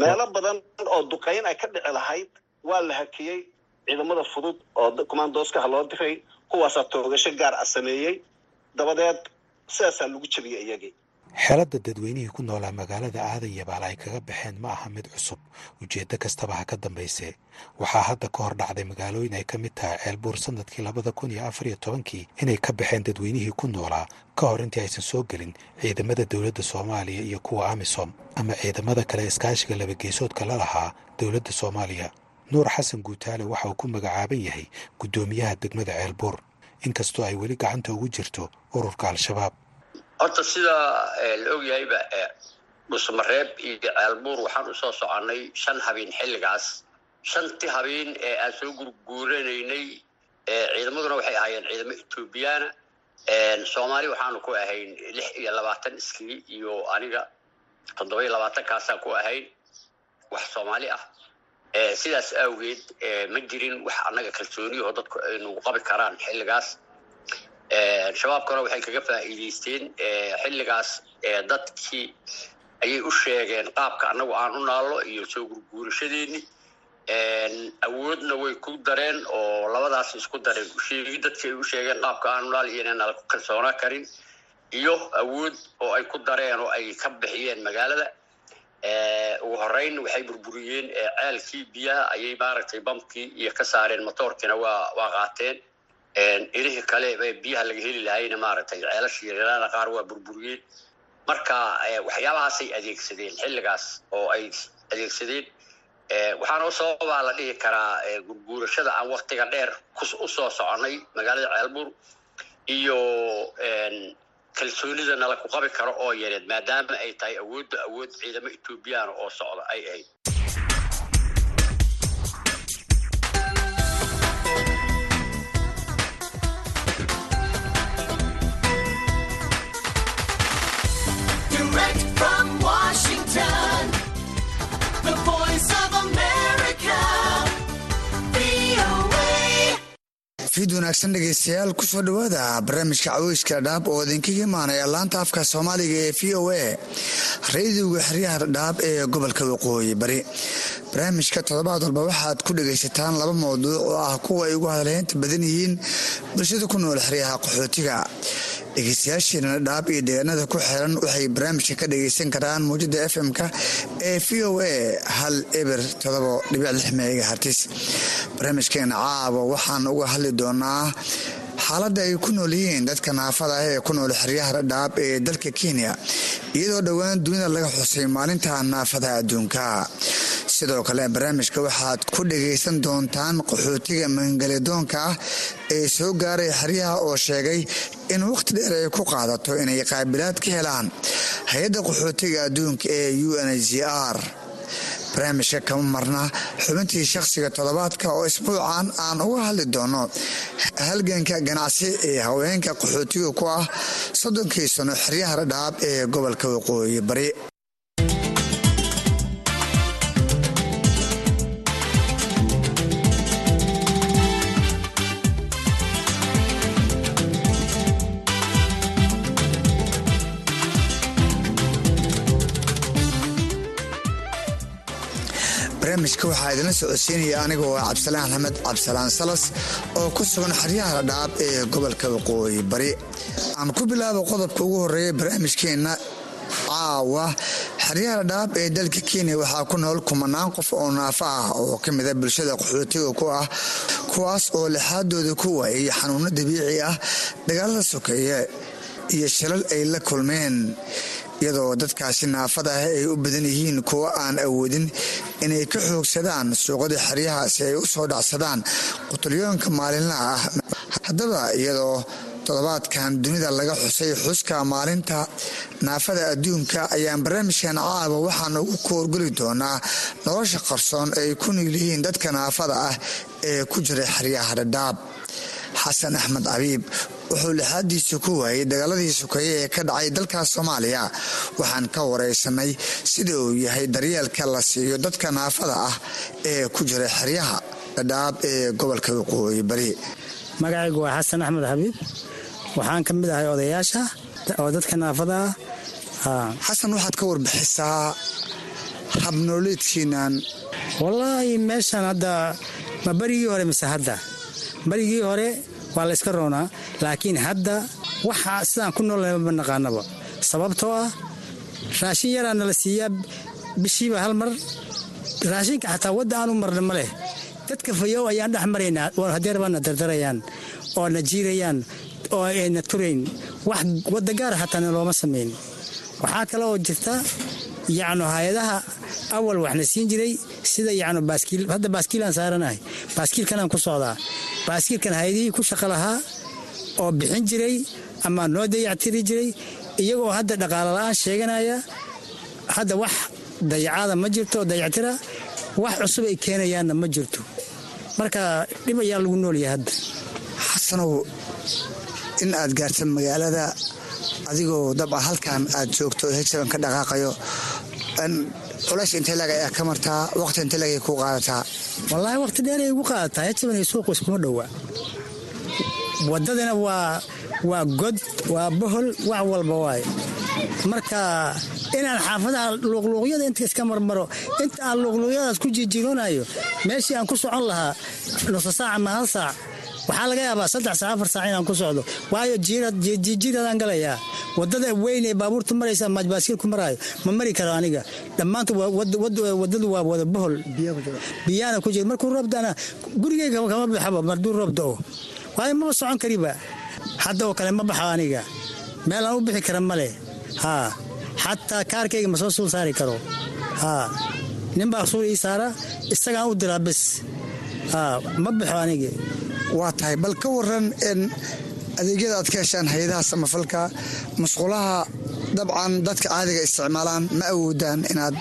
meelo badan oo duqayn ay ka dhici lahayd waa la hakiyey ciidamada fudud oo commandooskaha loo diray kuwaasaa toogasho gaar ah sameeyey. Dabadeed sidaasaa lagu jebiyey iyagii xeladda dadweynihii ku noolaa magaalada aadan yabaal ay kaga baxeen ma aha mid cusub. Ujeeddo kastaba ha ka dambaysee. Waxaa hadda ka hor dhacday magaalooyin ay ka mid tahay ceelbuur sannadkii labada kun iyo afar iyo tobankii inay ka baxeen dadweynihii ku noolaa. Ka hor intii aysan soo gelin ciidamada dowladda soomaaliya iyo kuwa amisom ama ciidamada kale iskaashiga labageesoodka la lahaa dowladda soomaaliya. Nuur xasan guutaale waxa uu ku magacaaban yahay guddoomiyaha degmada ceelbuur inkastoo ay weli gacanta ugu jirto ururka al-shabaab horta sida la ogyahayba dhusmareeb iyo ceelbuur waxaan u soo soconnay shan habeen xilligaas. Shantii habeen ee aan soo gurguuranaynay ciidamaduna waxay ahaayeen ciidamo etoobiyaana soomaali waxaanu ku ahayn lix iyo labaatan iskii iyo aniga toddoba iyo labaatankaasaan ku ahayn wax soomaali ah. Sidaas awgeed ma jirin wax annaga kalsooniyahoo dadku ay nagu qabi karaan xilligaas shabaabkuna waxay kaga faa'iidaysteen xilligaas dadkii ayay u sheegeen qaabka annagu aan u naallo iyo soo gurguurashadeeni. Awoodna way ku dareen oo labadaas isku dareen. Usheegi dadkii ay u sheegeen qaabka aan u naal iyo inaan ku kalsoonaa karin. Iyo awood oo ay ku dareen oo ay ka bixiyeen magaalada. Ugu horeyn waxay burburiyeen ceelkii biyaha ayay maaragtay bamkii iyo ka saareen motoorkiina waa waa qaateen ilihii kale biyaha laga heli lahayna maaragtay ceelashii yaryaraana qaar waa burburiyeen. Marka waxyaabahaasay adeegsadeen xilligaas oo ay adeegsadeen waxaana sababaa la dhihi karaa gurguurashada aan waktiga dheer u soo soconay magaalada ceelbuur iyo kalsoonida nala ku qabi karo oo yareed maadaama ay tahay awoodda awood ciidamo etoobiyaan oo socda ay ahayd fiid wanaagsan dhegeystayaal ku soo dhowaada barnaamijka caweyska dhaab oo idinkaga imaanaya laanta afka soomaaliga ee v o a raydiga xeryaha dhaab ee gobolka waqooyi. Bari barnaamijka toddobaad walba waxaad ku dhegaysataan laba mawduuc oo ah kuwa ay ugu hadalheynta badan yihiin bulshada ku nool xeryaha qaxootiga dhegeystayaasheena dhaab iyo deegaanada ku xiran waxay barnaamijka ka dhageysan karaan muwjada fm-ka ee v o a hal eber todobo dhibic lix meega hartis barnaamijkeena caaba waxaan uga hadli doonaa xaaladda ay ku nool yihiin dadka naafada ah ee ku nool xeryaha dhaab ee dalka kenya iyadoo dhowaan dunida laga xusay maalinta naafada adduunka. Sidoo kale barnaamijka waxaad ku dhagaysan doontaan qaxootiga mangaledoonka ah ee soo gaaray xeryaha oo sheegay in wakhti dheer ay ku qaadato inay qaabilaad ka helaan hay'adda qaxootiga adduunka ee u n h r barnaamijka kama marna xubintii shakhsiga toddobaadka oo isbuucan aan uga hadli doono. Halganka ganacsi ee haweenka qaxootiga ku ah soddonkii sano xeryaha dhaab ee gobolka waqooyi bari barnaamijka waxaa idinla socodsiinaya anigoo ah cabdisalaan axmed cabdisalaan salas oo ku sugan xeryaha dhaab ee gobolka waqooyi bari. Aan ku bilaabo qodobka ugu horreeya barnaamijkeenna caawa xeryaha dhaab ee dalka kenya waxaa ku nool kumanaan qof oo naafo ah oo ka mida bulshada qaxootiga ku ah kuwaas oo lixaadooda ku waayay xanuuno dabiici ah dagaalada sokeeye iyo shilal ay la kulmeen iyadoo dadkaasi naafada ah ay u badan yihiin kuwo aan awoodin inay ka xoogsadaan suuqada xeryaha si ay u soo dhacsadaan qutulyoonka maalinlaha ah. Haddaba iyadoo toddobaadkan dunida laga xusay xuska maalinta naafada adduunka ayaan barnaamijkan caaba waxaan ugu koorgeli doonaa nolosha qarsoon ay ku nool yihiin dadka naafada ah ee ku jira xeryaha dhadhaab xasan axmed cabiib wuxuu lixaadiisa ku waayay dagaaladii sokeeye ee ka dhacay dalkaas soomaaliya. Waxaan ka wareysanay sida uu yahay daryeelka la siiyo dadka naafada ah ee ku jira xeryaha dhadhaab ee gobolka waqooyi bari. Magacaygu waa xasan axmed xabiib. Waxaan ka mid ahay odayaasha oo dadka naafada ah. Xasan waxaad ka warbixisaa habnooleedkiinan wallaahi meeshan hadda ma berigii hore mise hadda berigii hore waa la yska roonaa laakiin hadda waxa sidaan ku noolnay ma naqaanaba. Sababtoo ah raashin yaraa nala siiyaa bishiiba hal mar raashinka xataa wadda aanu marna ma leh. Dadka fayow ayaan dhex maraynaa hadeer baana dardarayaan oo na jiirayaan oo ayna turayn wax wadda gaara xataana looma samayn waxaa kale oo jirta yacnu hay'adaha awal waxna siin jiray sida yacnu baaskiil hadda baaskiilaan saaranahay baaskiilkanaan ku socdaa baaskiilkan hay'adihii ku shaqo lahaa oo bixin jiray ama noo dayactiri jiray iyagoo hadda dhaqaalo la'aan sheeganaya hadda wax dayacaada ma jirto dayactira wax cusub ay keenayaanna ma jirto. Marka dhib ayaa lagu noolyahay hadda. Xasanow in aad gaarta magaalada adigoo dabca halkan aad joogto hegsaban ka dhaqaaqayo culays intee lag ayaa ka martaa waqti intee lag ay ku qaadataa wallaahi waqti dheer ay igu qaadataa. Hegsaban iyo suuqu iskuma dhowa waddadana waa waa god waa bohol wax walba waay. Marka inaan xaafadaha luuqluuqyada inta iska marmaro inta aan luuqluuqyadaas ku jijironayo meeshii aan ku socon lahaa nusa saac ama hal saac waxaa laga yaabaa saddex saac afar saac inaan ku socdo. Waayo jiiradaan galayaa. Wadada weyn ee baabuurta maraysa ama baaskiilku maraayo. Ma mari karo aniga. Dhammaanta wadadu waa wada bohol. Biyaana ku jira markuu roobdana gurigeyga kama baxaba marduu roob da'o. Waayo maba socon kariba. Hadda oo kale ma baxo aniga. Meel aan u bixi kara male haa. Xataa kaarkayga ma soo suul saari karo. Haa. Ninbaa suur ii saara isagaan u diraa bes ma baxo anigi waa tahay bal ka waran adeegyada aad ka heshaan hay'adaha samafalka musqulaha dabcan dadka caadiga isticmaalaan ma awoodaan inaad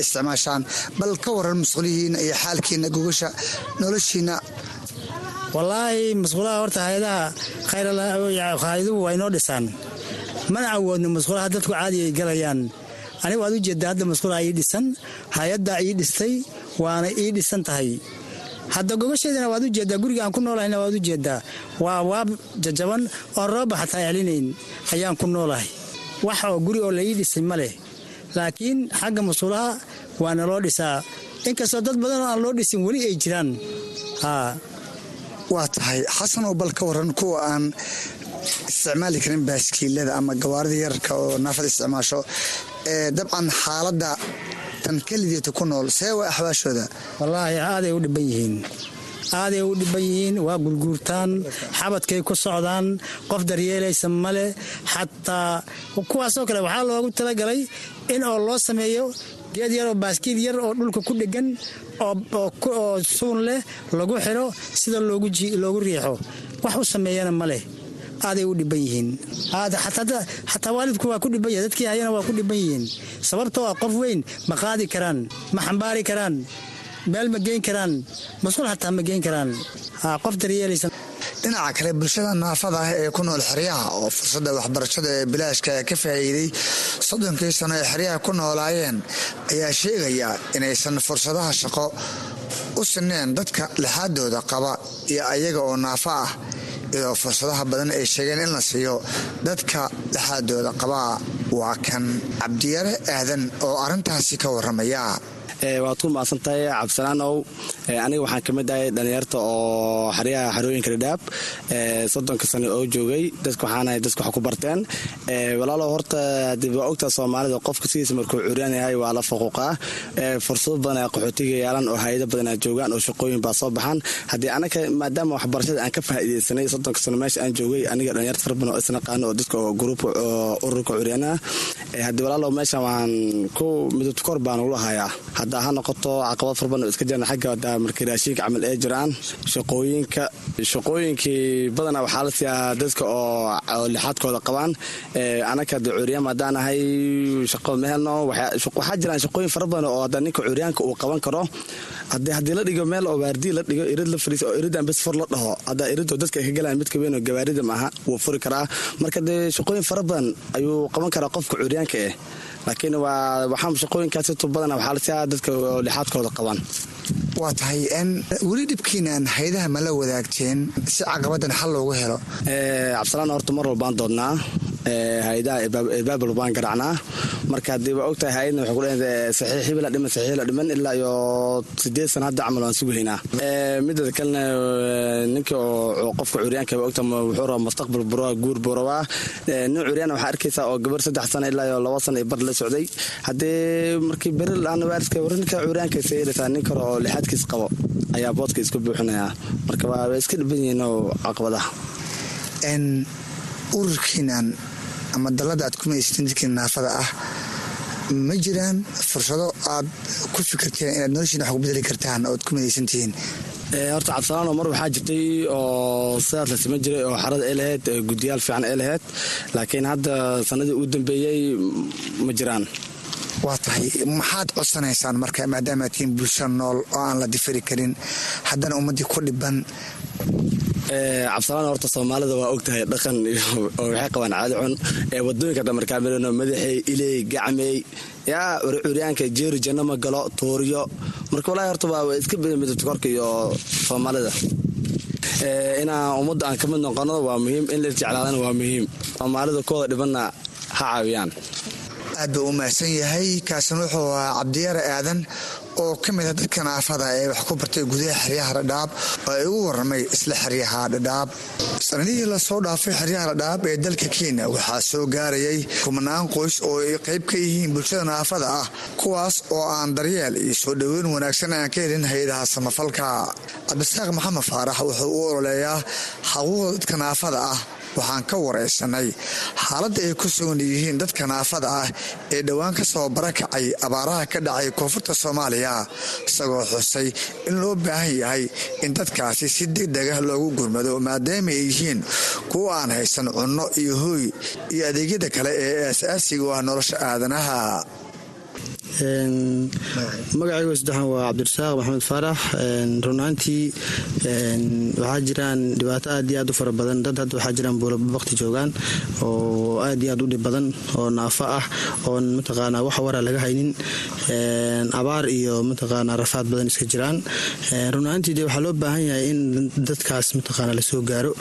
isticmaashaan. Bal ka waran musqulihiina iyo xaalkiina gogasha noloshiina. Wallaahi musqulaha horta hay'adaha khayraduhu waa inoo dhisaan. Mana awoodno musqulaha dadku caadi ay galayaan. Aniga waad u jeeddaa hadda musqulaha ii dhisan hay'addaa ii dhistay waana ii dhisan tahay hadda gogasheedana waad u jeeddaa guriga aan ku noolahayna waad u jeeddaa waa waab jajaban oon rooba xataa celinayn ayaan ku noolahay. Wax oo guri oo la ii dhisay ma leh. Laakiin xagga musqulaha waa naloo dhisaa. Inkastoo dad badan oo aan loo dhisin weli ay jiraan. Waa tahay xasanoo bal ka waran kuwa aan isticmaali karin baaskiilada ama gawaarida yararka oo naafada isticmaasho dabcan xaaladda tan kelideeta ku nool see waa wallaahi aaday u dhiban yihiin. Aaday u dhiban yihiin waa gurguurtaan xabadkay ku socdaan qof daryeelaysa male xataa kuwaasoo kale waxaa loogu talagalay in oo loo sameeyo geed yar oo baaskiil yar oo dhulka ku dhegan oo suun leh lagu xiro sida loogu riixo. Wax u sameeyana ma leh aaday u dhiban yihiin. Xataa waalidku waa ku dhiban yahay dadkii hayana waa ku dhiban yihiin. Sababtoo ah qof weyn ma qaadi karaan ma xambaari karaan meel ma geyn karaan? Masquul xataa ma geyn karaan? Qof daryeelaysa dhinaca kale bulshada naafada ah ee ku nool xeryaha oo fursadda waxbarashada ee bilaashka ka faa'iiday soddonkii sano ee xeryaha ku noolaayeen ayaa sheegaya inaysan fursadaha shaqo u sineen dadka lixaadooda qaba iyo ayaga oo naafo ah iyadoo fursadaha badan ay sheegeen in la siiyo dadka lixaadooda qabaa waa kan cabdiyare aadan oo arrintaasi ka waramaya waad ku mahadsantahay cabdisalaanow aniga waxaan ka mid ahay dhallinyarta oo xeryaha xerooyinka dhadhaab soddonka sano oo joogay dadka waxaanahay dadka wax ku barteen. Walaalow horta waa ogtaa soomaalida qofka sidiisa markuu curyaan yahay waa la faquuqaa fursado badan ay qaxootiga yaalan oo hay'ado badan ay joogaan oo shaqooyin baa soo baxaan. Haddii anaga maadaama waxbarashada aan ka faa'iidaysanay soddonka sano meesha aan joogay aniga dhallinyarta fara badan oo isnaqaano oo dadka oo gruupka ururka curyaanaha haddii walaalow meeshan waan ku midabta kor baan ula hadda ha noqoto caqabad oo iska jirna xagga raashinka camal ee jiraan shaqooyinka shaqooyinkii badanaa waxaa la siiyaa dadka oo lixaadkooda qabaan. Anaka hadda curyaam haddaan ahay shaqo ma helno waxaa jiraan shaqooyin fara badan oo hadda ninka curyaanka uu qaban karo. Haddii la dhigo meel oo waardiya la dhigo irid la fariis oo iridan bes fur la dhaho hadda iridoo dadka ka galaan mid kaweyn oo gawaarida maaha wuu furi karaa. Marka dee shaqooyin fara ayuu qaban karaa qofka curyaanka eh laakiin waxaa shaqooyinkaasito badan waxaa la siiyaa dadka lixaadkooda qabaan. Waa tahay weli dhibkiinaan haydaha ma la wadaagteen si caqabadan xal loogu helo? Cabdisalaan horta mar walbaan doodnaa hay'adaha irbaabal baan garacnaa. Marka haddii waa ogtahay hay'adna waxay ku leedahay saxiix hibila dhiman saxiix dhiman ilaa iyo sideed sana hadda camal waan sugahaynaa midada kalena ninka oo qofka curyaanka ogta wuxuu rabaa mustaqbal buro guur buu nin curyaan waxaa arkaysaa oo gabar saddex sana ilaa iyo laba sana bar la socday. Haddii markii beri la'aan waalidka war ninka curyaanka sayidhataa nin kale oo lixaadkiis qabo ayaa boodka isku buuxinayaa. Marka waa iska dhiban yihiin oo caqabadaha. Ururkiinan ama dallada aad ku maysateen dadkii naafada ah ma jiraan fursado aad ku fikirteen inaad noloshiina wax ku bedeli kartaan ood ku midaysantihiin horta cabdisalaano mar waxaa jirtay oo sidaas la siman jiray oo xarada ay lahayd guddiyaal fiican ay lahayd laakiin hadda sanadii uu dambeeyey ma jiraan waa tahay. Maxaad codsanaysaan marka maadaama tihiin bulsho nool oo aan la difiri karin? Haddana ummaddii ku dhiban. Cabdisalaan horta soomaalida waa ogtahay dhaqan oo waxay qabaan caadi cun ee waddooyinka dhamarkaamilano madaxey iley gacmey yaa curyaanka jeeri janno ma galo tuuriyo marka walahi horta waa iska bada iyo soomaalida. Inaan ummadda aan ka mid noqono waa muhiim. In la jeclaadana waa muhiim. Soomaalida kooda dhibanna ha caawiyaan aad buu u mahadsan yahay. Kaasina wuxuu ahaa cabdiyaare aadan oo ka mid a dadka naafada ee wax ku bartay gudaha xeryaha dhadhaab oo ay ugu waramay isla xeryaha dhadhaab sanadihii la soo dhaafay xeryaha dhadhaab ee dalka kenya waxaa soo gaarayay kumanaan qoys oo ay qayb ka yihiin bulshada naafada ah kuwaas oo aan daryeel iyo soo dhoweyn wanaagsan aan ka helin hay'adaha samafalka. Cabdisaaq maxamed faarax wuxuu u ololeeyaa xaquuqda dadka naafada ah waxaan ka waraysanay xaaladda ay ku sugan yihiin dadka naafada ah ee dhowaan ka soo barakacay abaaraha ka dhacay koonfurta soomaaliya. Isagoo xusay in loo baahan yahay in dadkaasi si degdega loogu gurmado maadaama ay yihiin kuwa aan haysan cunno iyo hooy iyo adeegyada kale ee aasaasiga u ah nolosha aadanaha magacaygu saddexan waa cabdirasaaq maxamed faarax runaantii waxaa jiraan dhibaato aad iyo aad u fara badan. Dad hadda waxaa jiraan buulabakti joogaan oo aad iyo aad u dhib badan oo naafo ah oon mataqaanaa wax wara laga haynin. Abaar iyo mataqaanaa rafaad badan iska jiraan. Runaantii de waxaa loo baahan yahay in dadkaas mataqaanaa la soo gaaro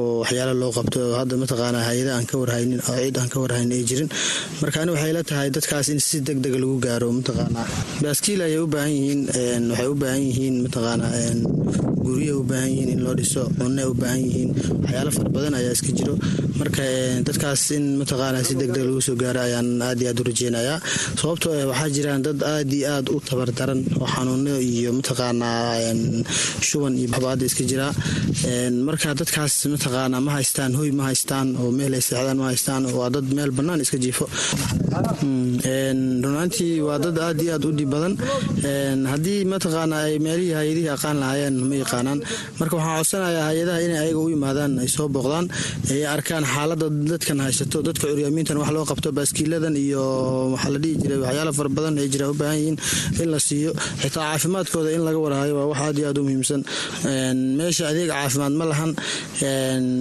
oo waxyaala loo qabto hadda mataqaanaa hay'ada aan ka warhaynin oo cid aan ka warhaynin ay jirin. Marka ani waxay la tahay dadkaas in si deg dega lagu gaaro mataqaanaa baaskiil ayay u baahan yihiin waxay u baahan yihiin mataqaanaa gurya u baahan yihiin in loo dhiso cunne u baahan yihiin waxyaalo fara badan ayaa iska jiro. Marka dadkaas in mataqaanaa si degdeg lagu soo gaaro ayaan aad iyo aad u rajeynayaa sababtoo ah waxaa jiraan dad aad iyo aad u tabardaran oo xanuuno iyo mataqaanaa shuban iyo babaada iska jiraa marka dadkaas mataqaanaa ma haystaan hoy ma haystaan oo meel ay seexdaan ma haystaan waa dad meel bannaan iska jiifo. Runaantii waa dad aad iyo aad u dhib badan. Haddii mataqaanaa ay meelihii hay'adihii aqaan lahaayeen ma yaqaanaan. Marka waxaan codsanayaa hay'adaha inay ayaga u yimaadaan ay soo booqdaan ay arkaan xaaladda dadkan haysato dadka curyaamiintan wax loo qabto baaskiiladan iyo waxaa la dhihi jiray waxyaala fara badan ay jira u baahan yihiin in la siiyo. Xitaa caafimaadkooda in laga warhayo waa wax aad iyo aad u muhiimsan. Meesha adeeg caafimaad ma lahan.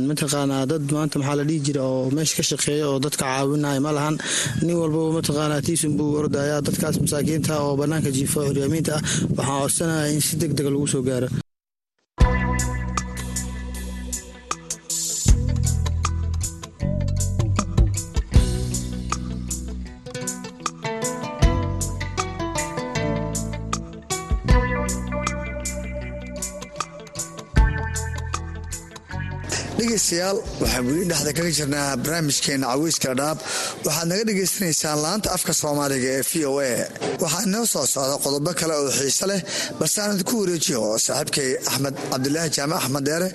Mataqaanaa dad maanta maxaa la dhihi jira oo meesha ka shaqeeya oo dadka caawinaya ma lahan. Nin walbaba mataqaanaa tiisun buu ordaya dadkaas masaakiinta oo bannaanka jiifo curyaamiinta ah. Waxaan codsanaya in si deg dega lagu soo gaaro dhegeystayaal waxaan weli dhexda kaga jirnaa barnaamijkeena caweyska dhaab waxaad naga dhagaysanaysaan laanta afka soomaaliga ee v o a. Waxaa inoo soo socda qodobo kale oo xiise leh balse aan idinku wareejiyo saaxiibkay axmed cabdilaahi jaamac axmed deere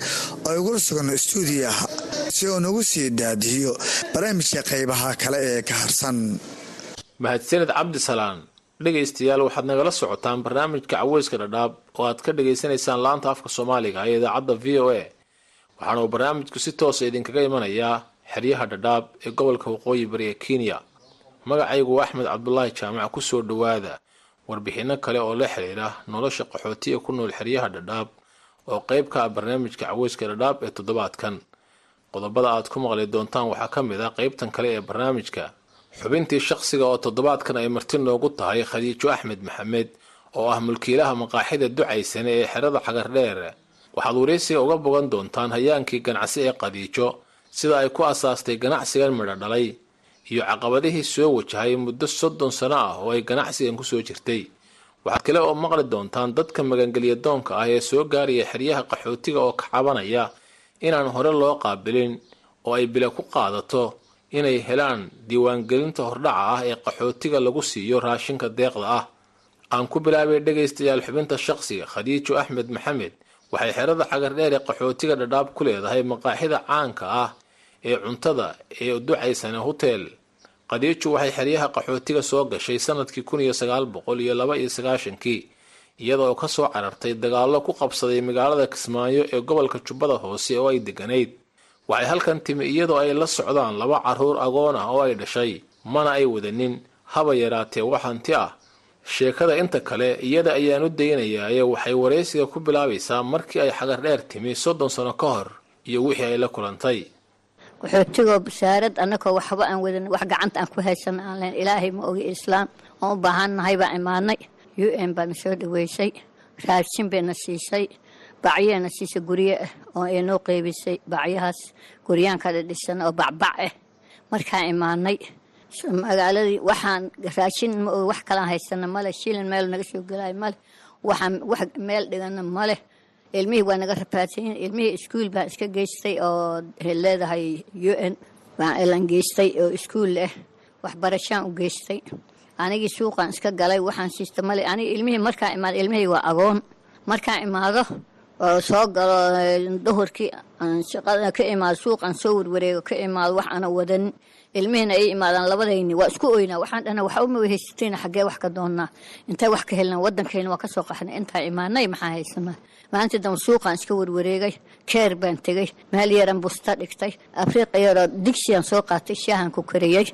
oo igula sugan stuudiyaha si uu nagu sii daadihiyo barnaamijka qaybaha kale ee ka harsan. Mahadsaned cabdisalaan dhegaystayaal waxaad nagala socotaan barnaamijka caweyska dhadhaab oo aad ka dhagaysanaysaan laanta afka soomaaliga ee idaacadda v o a waxaana barnaamijku si toosa idinkaga imanayaa xeryaha dhadhaab ee gobolka waqooyi bari ee kenya. Magacaygu axmed cabdulaahi jaamac ku soo dhowaada warbixinno kale oo la xiriira nolosha qaxootiga ku nool xeryaha dhadhaab oo qayb ka ah barnaamijka caweyska dhadhaab ee toddobaadkan. Qodobada aad ku maqli doontaan waxaa ka mid ah qaybtan kale ee barnaamijka xubintii shaqsiga oo toddobaadkan ay marti noogu tahay khadiijo axmed maxamed oo ah mulkiilaha maqaaxida ducaysane ee xerada xagardheer waxaad waraysiga uga bogan doontaan hayaankii ganacsi ee qadiijo sida ay ku asaastay ganacsigan midho dhalay iyo caqabadihii soo wajahay muddo soddon sano ah oo ay ganacsigan ku soo jirtay. Waxaad kale oo maqli doontaan dadka magangelya doonka ah ee soo gaaraya xeryaha qaxootiga oo ka cabanaya inaan hore loo qaabilin oo ay bila ku qaadato inay helaan diiwaangelinta hordhaca ah ee qaxootiga lagu siiyo raashinka deeqda ah. Aan ku bilaabay dhegaystayaal xubinta shaqsiga khadiijo axmed maxamed waxay xerada xagardheer ee qaxootiga dhadhaab ku leedahay maqaaxida caanka ah ee cuntada ee ducaysane hotel qadiijo waxay xeryaha qaxootiga soo gashay sannadkii kun iyo sagaal boqol iyo laba iyo sagaashankii iyadoo ka soo carartay dagaallo ku qabsaday magaalada kismaayo ee gobolka jubbada hoose oo ay degganayd waxay halkan timi iyadoo ay la socdaan laba carruur agoon ah oo ay dhashay mana ay wadanin haba yaraatee wax hanti ah sheekada inta kale iyada ayaan u daynayaaye waxay waraysiga ku bilaabaysaa markii ay xagardheer timi soddon sano ka hor iyo wixii ay la kulantay. Qaxootigoo basaarad annagoo waxba aan wadan wax gacanta aan ku haysan aan len ilaahay ma ogi islaam oon u baahannahay baan imaanay. U n baana soo dhaweysay raashin bayna siisay bacyayna siisay guryo ah oo ay noo qeybisay bacyahaas guryaan kala dhisan oo bacbac ah markaan imaanay magaaladii waxaan raashin wax kalaan haysana male shilin meel naga soo gelaayo male wax meel dhigana male ilmihii waa naga rafaadsanyin ilmihii iskuul baan iska geystay oo leedahay u n baan elan geystay oo iskuul ah waxbarashaan u geystay. Anigii suuqaan iska galay waxaan siista male aniga ilmihii markaan imaado ilmihii waa agoon. Markaan imaado oo soo galo duhurkii aan shaqada ka imaado suuqaan soo warwareego ka imaado wax ana wadanin ilmihiina ay imaadaan labadayni waa isku oynaa waxaan dhana waxa uma haysateen xaggee wax ka doonnaa intay wax ka helnaa waddankayna waa ka soo qaxnay intaa imaanay maxaa haysanaa maalintii dambe suuqaan iska warwareegay keer baan tegey meel yaran busta dhigtay afriiqa yaroo digsiyaan soo qaatay shaahan ku kariyey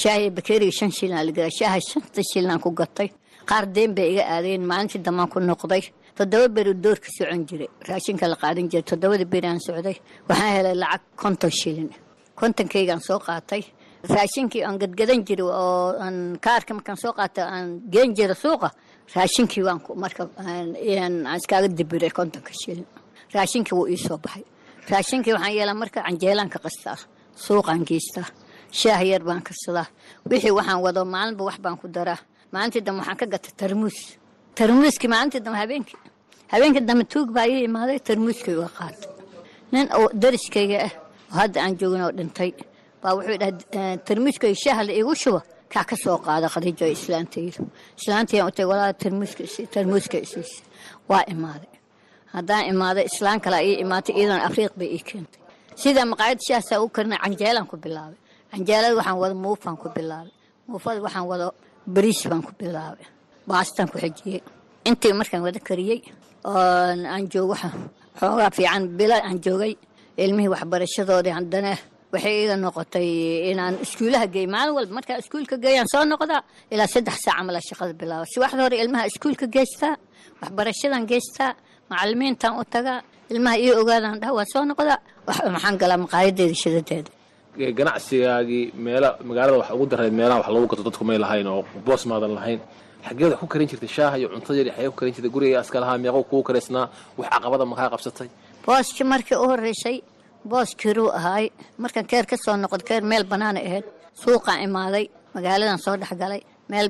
shaahi bakeeriga shan shilin la gadaa shaaha shanta shilin ku gatay. Qaar deen bay iga aadeen maalintii dambaan ku noqday. Toddoba beri doorka socon jiray raashinka la qaadan jiray toddobada beri aan socday waxaan helay lacag konton shilin. Kontonkaygaan soo qaatay raashinkii aan gadgadan jiray oo aan kaarka markaan soo qaatay aan geen jiray suuqa raashinkii waan marka iskaaga dibiray kontonka shilin raashinkii wuu ii soo baxay. Raashinkii waxaan yeelaa marka canjeelaan ka qastaa suuqaan geystaa shaah yar baan karsadaa wixii waxaan wado maalinba wax baan ku daraa. Maalintii dambe waxaan ka gatay tarmuus. Tarmuuskii maalintii dambe habeenkii habeenkii dambe tuug baa ii imaaday tarmuuskii uga qaatay. Nin oo dariskayga ah oo hadda aan joogin oo dhintay baa wuxuu dhahay tarmuuskayga shaaha la iigu shubo kaa ka qaada khadiijo islaantayda islaantayaan u tagay walaa tarmuuska isiisa waa imaaday. Haddaan imaaday islaan kale ii imaatay iidan afriiq bay ii keentay. Sidaa maqaayadda shaasaa u karina canjeelaan ku bilaabay. Canjeelada waxaan wado muufaan ku bilaabay. Muufada waxaan wado bariis baan ku bilaabay. Baastaan ku xejiyey intii markaan wada kariyey oo aan joogo xoogaa fiican bila aan joogay ilmihii waxbarashadoodii haddana waxay iga noqotay inaan iskuulaha geey maalin walba markaa iskuulka geeyaan soo noqdaa ilaa saddex saac camal shaqada bilaaba subaxda hore ilmaha iskuulka geystaa waxbarashadan geystaa macalimiintan u tagaa ilmaha ii ogaadaan dhaha waa soo noqdaa maxaan galaa maqaayadeeda shidadeeda ganacsigaagii meela magaalada wax ugu dareed meelaha wax lagu gato dadku may lahayn oo boos maadan lahayn. Xageed wax ku karin jirtay shaaha iyo cuntada yar xagee ku karin jirtay guriga aska lahaa meeqo kuu karaysnaa wax caqabada makaa qabsatay? Booskii markii u horreysay booskiruu ahaay markaan keer ka soo noqod keer meel bannaana ahayd suuqaan imaaday magaaladan soo dhexgalay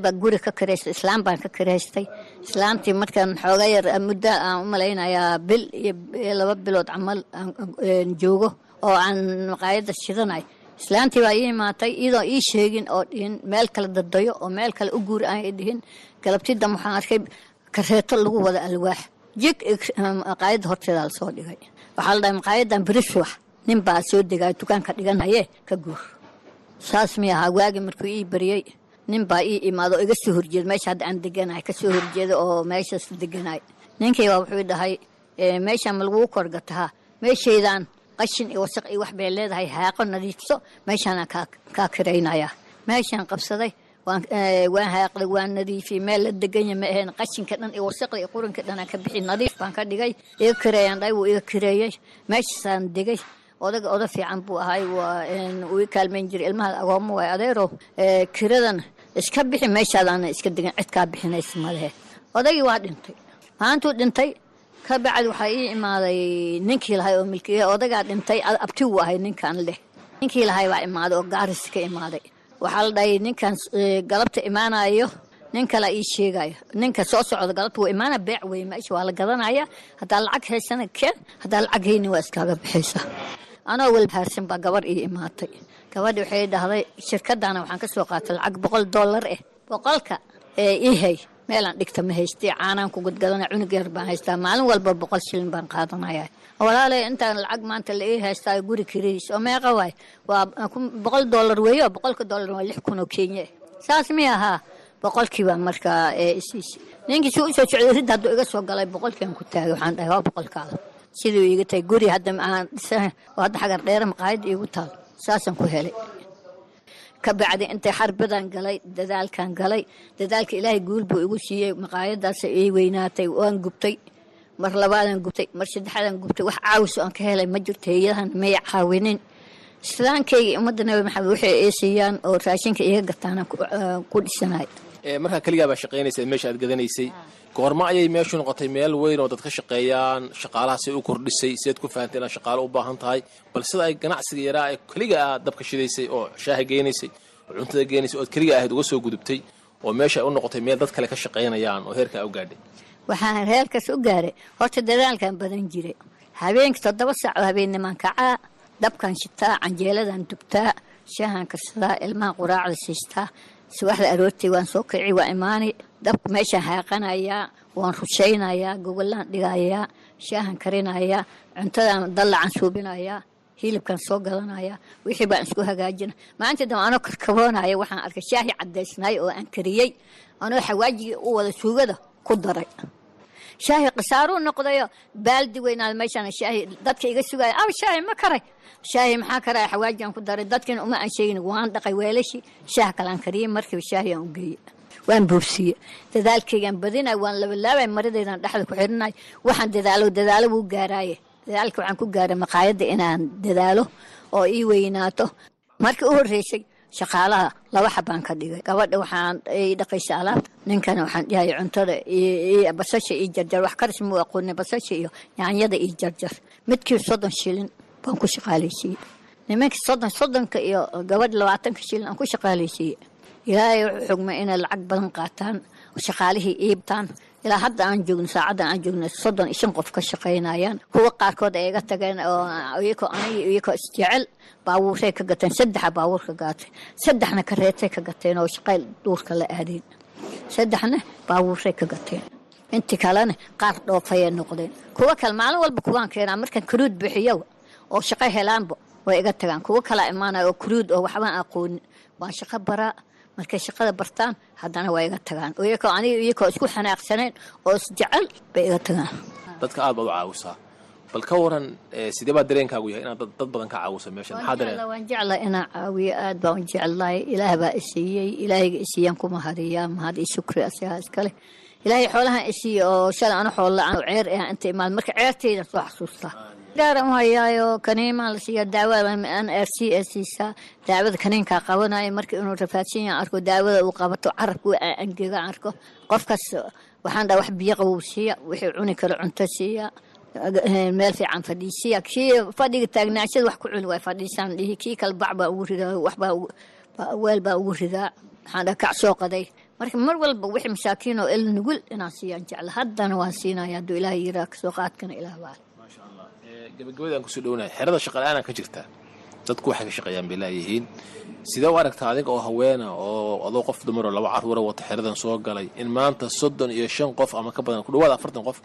baa guri ka karaystay islaam baan ka karaystay islaamtii markaan xooga yar muddo aan u malaynayaa bil iyo laba bilood camal joogo oo aan maqaayadda shidanay islaantii baa ii imaatay iyadoo ii sheegin oo dhihin meel kale dadayo oo meel kale u guur aan dhihin. Galabtii dam waxaan arkay kareeto lagu wada alwaax. Jig maqaayadda horteedaa la soo dhigay waxaa la dhahay maqaayadan beriswax nin baa soo degaayo dukaanka dhiganaye ka guur. Saas mi ahaa waagi markuu ii bariyey. Nin baa ii imaado oo iga soo horjeeda meesha hadda aan deganahay ka soo horjeeda oo meeshaas deganay ninkii baa wuxuu dhahay meeshaan ma laguu korgatahaa? Meeshaydaan qashin iyo wasaq iyo wax bay leedahay haaqo nadiifso meeshaanaan kaa kiraynaya meeshaan qabsaday waan haaqday waan nadiifiyey. Meel la deganya ma ahayn. Qashinka dhan iyo wasaqda iyo qurinka dhanaan ka bixi. Nadiif baan ka dhigay. Iga kireeyaan dhahay wuu iga kireeyey meeshaasaan degay odaga oda fiican buu ahay. Uu i kaalmayn jiray. Ilmaha agoommo waay adeerow. Kiradan iska bixi meeshaadaana iska degan cid bixinaysa malehe odagii waa dhintay. Maalintuu dhintay ka waxaa ii imaaday ninkii lahay oo milkiya odagaa dhintay. Abti uu ahay ninkan leh. Ninkii lahay baa imaaday oo gaaris ka imaaday waxaa la dhahay ninkan galabta imaanayo nin kala ii sheegayo ninka soo socda galabta wuu imaana beec wey meesha waa la gadanaya. Haddaa lacag haysana keen haddaa lacag hayni waa iskaaga bixaysa anoo weliba haarsan baa gabar ii imaatay. Gabadhi waxay dhahday shirkadana waxaan ka soo qaatay lacag boqol dollar eh boqolka ee ii hay meelaan dhigta ma haystay caanaan ku gadgadana cunug yar baan haystaa maalin walba boqol shilin baan qaadanaya walaale intaan lacag maanta la ii haystaa guri kiradiis oo meeqa waay? Waa boqol dollar weeyo boqolka dollar waa lix kun oo kenya. Saas mi ahaa boqolkii baa markaa isiis ninkii suu u soo socday ridda hadduu iga soo galay boqolkiiaan ku taagay waxaan dhahay waa boqolkaada siduu iiga tahay guri hadda aan dhisan oo hadda xagar dheere maqaayadda iigu taal saasaan ku helay ka bacdi intay xarbadan galay dadaalkan galay. Dadaalka ilaahay guul buu igu siiyey. Maqaayadaas ii weynaatay waan gubtay. Mar labaadaan gubtay mar saddexaadaan gubtay. Wax caawis aan ka helay ma jirto heeyadahan may caawinin. Islaankayga ummadda nabi maxamed waxay ii siiyaan oo raashinka iga gataana ku dhisanay markaa keligaa baa shaqaynaysa meesha aad gadanaysay goorma ayay meeshu noqotay meel weyn oo dad ka shaqeeyaan shaqaalahaasay u kordhisay sideed ku fahantay inaad shaqaalo u baahan tahay. Bal sida ay ganacsiga yaraa ee keliga aad dabka shidaysay oo shaaha geynaysay oo cuntada geynaysay ood keliga ahayd uga soo gudubtay oo meesha ay u noqotay meel dad kale ka shaqaynayaan oo heerkaa u gaadhay. Waxaan reerkaas u gaaray. Horta dadaalkan badan jiray. Habeenkii toddoba saac habeennimaan kacaa dabkan shitaa canjeeladan dubtaa shaahan karsadaa ilmaha quraacda siistaa subaxda aroortay waan soo kici waa imaani dabka meeshaan haaqanayaa waan rushaynayaa gogolaan dhigayaa shaahan karinayaa cuntadan dallacan suubinayaa hilibkan soo gadanaya wixii baan isku hagaajina maalintii dambe anoo karkaboonaya waxaan arkay shaahi cadaysnaay oo aan kariyey anoo xawaajigii u wada suugada ku daray. Shaahi khisaaruu noqdayo baaldi weynaada meeshaan shaahi dadka iga sugaya aw shaahi ma karay. Shaahi maxaa karaya xawaajigan ku daray dadkina uma aan sheegin waan dhaqay weelashii shaah kalaan kariyey markiiba shaahi aan u geeyey waan buursiye dadaalkaygaan badinay waan labalaabay maradaydan dhexda ku xirinay waxaan dadaalo dadaalo wuu gaaraaye. Dadaalka waxaan ku gaaray maqaayadda inaan dadaalo oo ii weynaato. Markii u horreysay shaqaalaha laba xabaan ka dhigay. Gabadha waxaan ii dhaqaysa alaabta ninkana waxaan dhihay cuntada basasha iyo jarjar. Wax karis muu aqoonay basasha iyo yaanyada iyo jarjar. Midkii soddon shilin baan ku shaqaalaysiiyey nimankii soddon soddonka iyo gabadh labaatanka shilin aan ku shaqaalaysiiyey ilaahay xugmay inay lacag badan qaataan shaqaalihii iibtaan. Ilaa hadda aan joogno saacaddan aan joogno soddon iyo shan qof ka shaqaynayaan. Kuwa qaarkood ay iga tageen oo iyakoo aniga iyakoo isjecel baabuuray ka gateen saddexa baabuur ka gaatay saddexna kareetay ka gateen oo shaqay duurka la aadeen. Saddexna baabuuray ka gateen. Intii kalena qaar dhoofayay noqdeen. Kuwa kale maalin walba kuwaan keenaa markaan karuud bixiyo oo shaqo helaanba way iga tagaan. Kuwa kalaa imaanaya oo karuud oo waxbaan aqoonin waan shaqo baraa markay shaqada bartaan haddana waa iga tagaan. Iyakoo aniga iyakoo isku xanaaqsaneen oo isjecel bay iga tagaan. Dadka aad baad u caawisaa bal ka waran sidee baa dareenkaagu yahay inaad dad badan ka caawiso meeshan? Maxaa dareen? Waan jecla inaan caawiyo aad baan u jeclahay. Ilaah baa isiiyey ilaahayga isiiyaan kuma hariyaa. Mahad iyo shukri asigaa iskale ilaahay xoolahan isiiye oo shalay ana la'aan oo ceer ah inta imaad marka ceertaydan soo xasuustaa gaaran u hayaayo kaniimaa la siiyaa daawada n r c ee siisaa daawada kaniinkaa qabanaya marka inuu rafaadsan yahan arko daawada uu qabato carabka u angega arko qofkaas waxaan dhaha wax biyo qabow siiya wixii cuni karo cunto siiya meel fiican fadhiisiya kii fadhiga taagnaashada wax ku cuni waay fadhiisaan dhihi kii kale bac baa ugu ridaa waxbaa weel baa ugu ridaa waxaan dhaha kac soo qaday marka mar walba wixii masaakiin oo el nugul inaan siiyaan jecla haddana waan siinaya hadduu ilaah yiraa ka soo qaadkana ilaah baa gabagabadaan ku soo dhownahay xerada shaqala-aanaa ka jirta dadku waxay ka shaqeeyaan bay laayihiin sidee u aragtaa adiga oo haweena oo adoo qof dumaroo laba carruura wata xeradan soo galay in maanta soddon iyo shan qof ama ka badan ku dhawaad afartan qof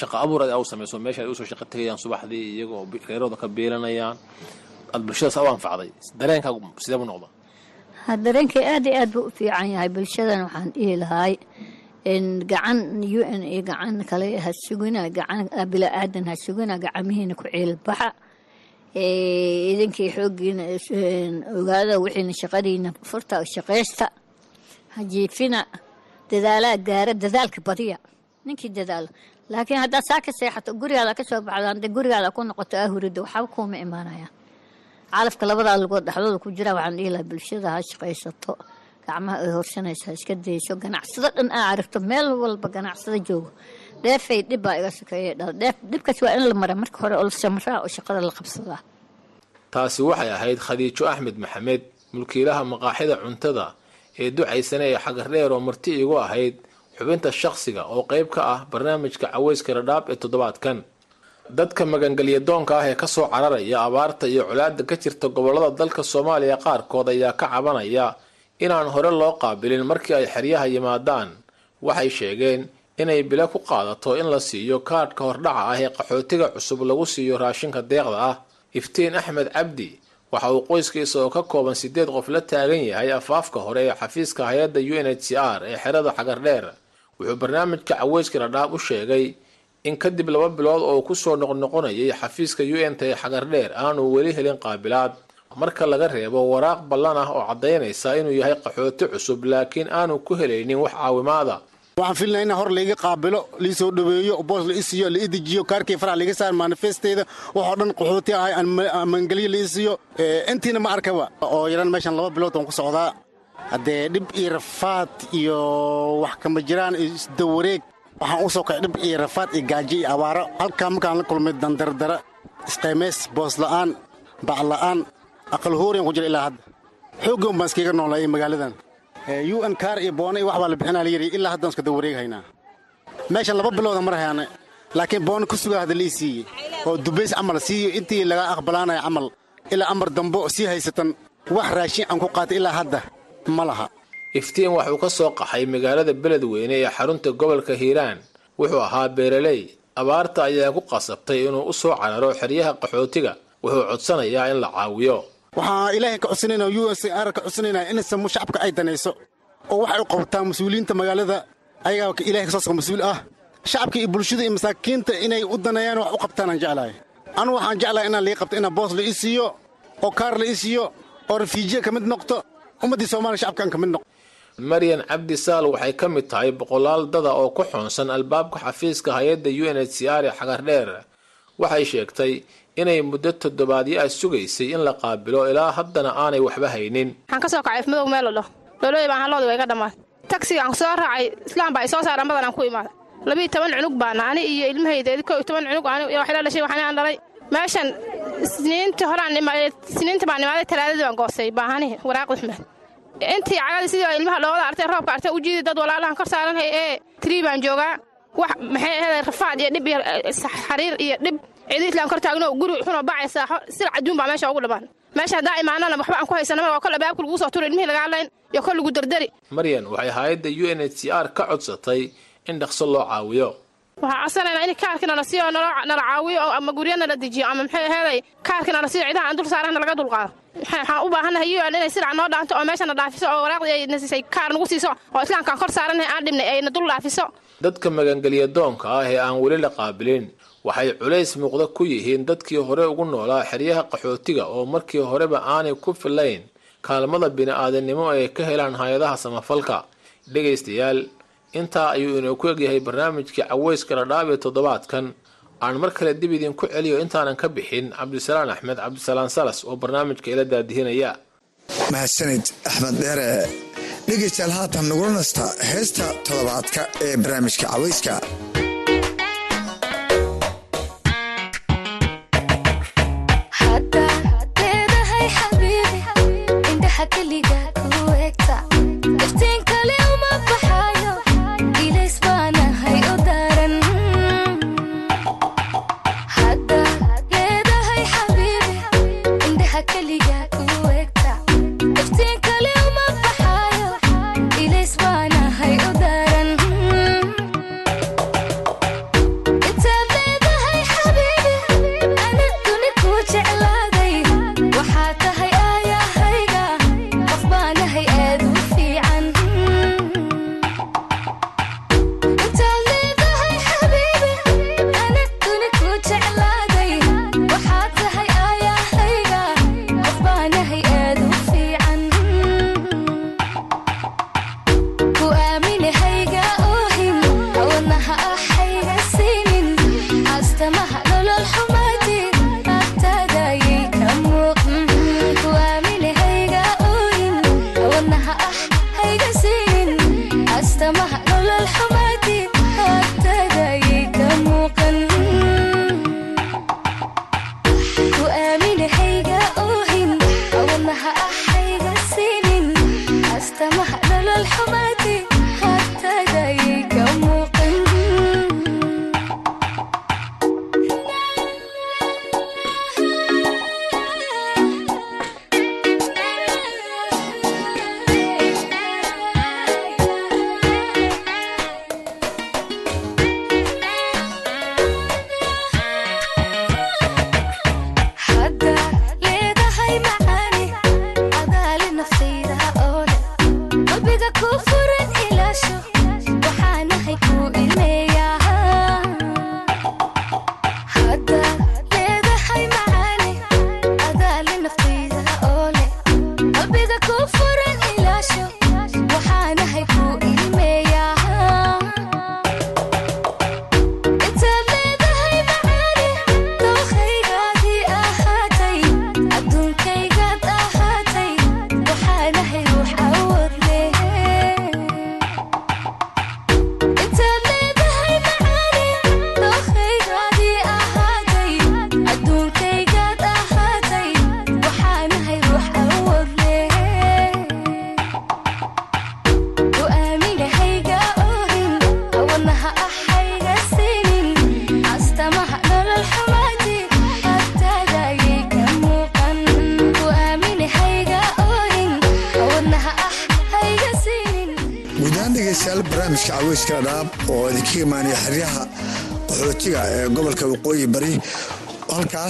shaqa abuur ad u samayso meesha u soo shaqo tegayaan subaxdii iyagoo reerooda ka biilanayaan. Aad bulshadaas u anfacday dareenkaagu sidee bu noqda dareenkay aad iyo aad buu u fiican yahay bulshadan waxaan dhihi lahaay gacan u n iyo gacan kale ha sugina gacan bila aadan ha sugina gacamihiina ku ciilbaxa idinkii xooggiina ogaada wixiina shaqadiina furta shaqaysta hajiifina dadaalaa gaara dadaalka badiya ninkii dadaalo laakiin haddaad saa ka seexato gurigaada ka soo hadda gurigaada ku noqoto aa hurida waxba kuuma imaanayaan calafka labadaa lugood dhexdooda ku jira waxaan dhihi lahaa bulshada ha shaqaysato gacmaha ay horsanaysaa iska dayso ganacsado dhan aa aragto meel walba ganacsado joogo. Dheefay dhib baa iga sokeeye dhal dheef dhibkaas waa in la mara marka hore oo la samraa oo shaqada la qabsadaa. Taasi waxay ahayd khadiijo axmed maxamed mulkiilaha maqaaxida cuntada ee ducaysana ee xagardheer oo marti igu ahayd xubinta shakhsiga oo qayb ka ah barnaamijka caweyska radhaab ee toddobaadkan. Dadka magangelyadoonka ah ee ka soo cararaya abaarta iyo colaada ka jirta gobollada dalka soomaaliya qaarkood ayaa ka cabanaya inaan hore loo qaabilin markii ay xeryaha yimaadaan. Waxay sheegeen inay bilo ku qaadato in la siiyo kaadhka hordhaca ah ee qaxootiga cusub lagu siiyo raashinka deeqda ah. Iftiin axmed cabdi waxa uu qoyskiisa oo ka kooban sideed qof la taagan yahay afaafka hore ee xafiiska hay'adda u n h c r ee xerada xagardheer wuxuu barnaamijka caweyska radhaab u sheegay in kadib laba bilood oo ku soo noqnoqonayay xafiiska u n t ee xagardheer aanu weli helin qaabilaad marka laga reebo waraaq ballan ah oo caddaynaysa inuu yahay qaxooti cusub laakiin aanu ku helaynin wax caawimaada. Waxaan filnaa in hor layga qaabilo liisoo dhaweeyo boos la isiiyo la idejiyo kaarkii faraha layga saar manifesteeda waxoo dhan qaxooti ahay amangelyo la isiiyo intiina ma arkaba. Oo yaran meeshan laba bilood waan ku socdaa. Haddee dhib iyo rafaad iyo wax kama jiraan isdawareeg waxaan u soo kacay dhib iyo rafaad iyo gaajo iyo abaaro. Halkaa markaan la kulmay dandardara isqaymays boos la'aan bac la'aan aqal hooriyan ku jira ilaa hadda. Xooggan baan iskaga noolaayay magaaladan. U n kaar iyo boona iyo wax baa la bixinaa la yidhi ilaa haddaan iska dawareeghaynaa meeshan laba bilooda mar hayaane laakiin boona ku sugaa hadda lii siiyey. Oo dubays camal siiyo intii laga aqbalaanaya camal. Ilaa amar dambo sii haysatan wax raashin aan ku qaatay ilaa hadda ma laha. Iftiin waxuu ka soo qaxay magaalada beledweyne ee xarunta gobolka hiiraan. Wuxuu ahaa beeraley. Abaarta ayaa ku qasabtay inuu u soo cararo xeryaha qaxootiga. Wuxuu codsanayaa in la caawiyo waxaan ilaahay ka codsanayna u s r ka codsanayna in samo shacabka ay danayso oo waxay u qabtaan mas'uuliyiinta magaalada. Ayagaa ilahay ka soo soo mas'uul ah. Shacabka iyo bulshada iyo masaakiinta inay u daneeyaan wax u qabtaan aan jeclahay. Anu waxaan jeclahay inaan lii qabto inaa boos la ii siiyo oo kaar la ii siiyo oo rafiijiya ka mid noqto ummaddii soomaaliya shacabkaan ka mid noqto maryan cabdi saal waxay ka mid tahay boqolaal dada oo ku xoonsan albaabka xafiiska hay'adda u n h c r ee xagardheer waxay sheegtay inay muddo toddobaadyo ah sugaysay in la qaabilo ilaa haddana aanay waxba haynin. Waxaan ka soo kacay ifmadow meel ladho dhoolooy baan halloodii waa iga dhammaatay tagsigaan soo raacay islaam baa i soo saaran badanaan ku imaaday labiiyo toban cunug baana ani iyo ilmahayda koo iyo toban cunug ani waxla dhashay waxaan aan dhalay. Meeshan isniinta horaan isniinta baan imaaday talaadadii baan goostay baahanihi waraaqda xumed intii cagadi sidii ilmaha dhoobada artay roobka artay u jiidi dad walaalahan kor saaranhay ee trii baan joogaa. Wax maxay ahayd rafaad iyo dhib iyo xariir iyo dhib ciidiislaan kor taagno guri xunoo bacay saaxo sida caduun baa meesha ugu dhammaan meesha haddaa imaanana waxba aan ku haysanama waa kol abaabka laguu soo turi ilmihii lagaa layn iyo kol lagu dardari. Maryan waxay hay'adda u n h c r ka codsatay in dhaqso loo caawiyo. Waxaa codsanaynaa in kaarkii nala siiyo nala caawiyo oo ama guryo nala dejiyo ama maxay aheeday kaarkii nala siiyo cidaha aan dul saarana laga dulqaado waxaan u baahannahay un inay sidac noo dhaanto oo meeshana dhaafiso oo waraaqdii ay na siisay kaar nagu siiso oo islaamkaan kor saarannahay aan dhibnay ayna dul dhaafiso. Dadka magangelya doonka ah ee aan weli la qaabilin waxay culays muuqda ku yihiin dadkii hore ugu noolaa xeryaha qaxootiga oo markii horeba aanay ku filayn kaalmada bini-aadannimo ay ka helaan hay'adaha samafalka. Dhegaystayaal intaa ayuu inoo ku egyahay barnaamijkii caweyska dhadhaab ee toddobaadkan. Aan mar kale dib idinku celiyo intaanan ka bixin cabdisalaan axmed cabdisalaan salas oo barnaamijka ila daadihinaya mahadsanid axmed dheere dhegaystayaal haatan nagula nasta heesta toddobaadka ee barnaamijka caweyska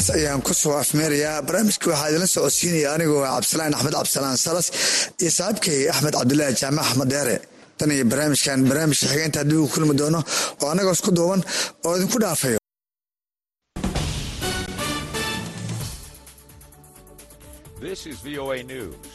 halkaas ayaan ku soo afmeerayaa barnaamijka waxaa idinla socodsiinaya anigoo cabdisalaan axmed cabdisalaan salas iyo saaxiibkay axmed cabdulaahi jaamac axmed deere tan iyo barnaamijkan barnaamijka xigeynta haddii uu kulmi doono oo annagoo isku duuban oo idinku dhaafayo. This is VOA News.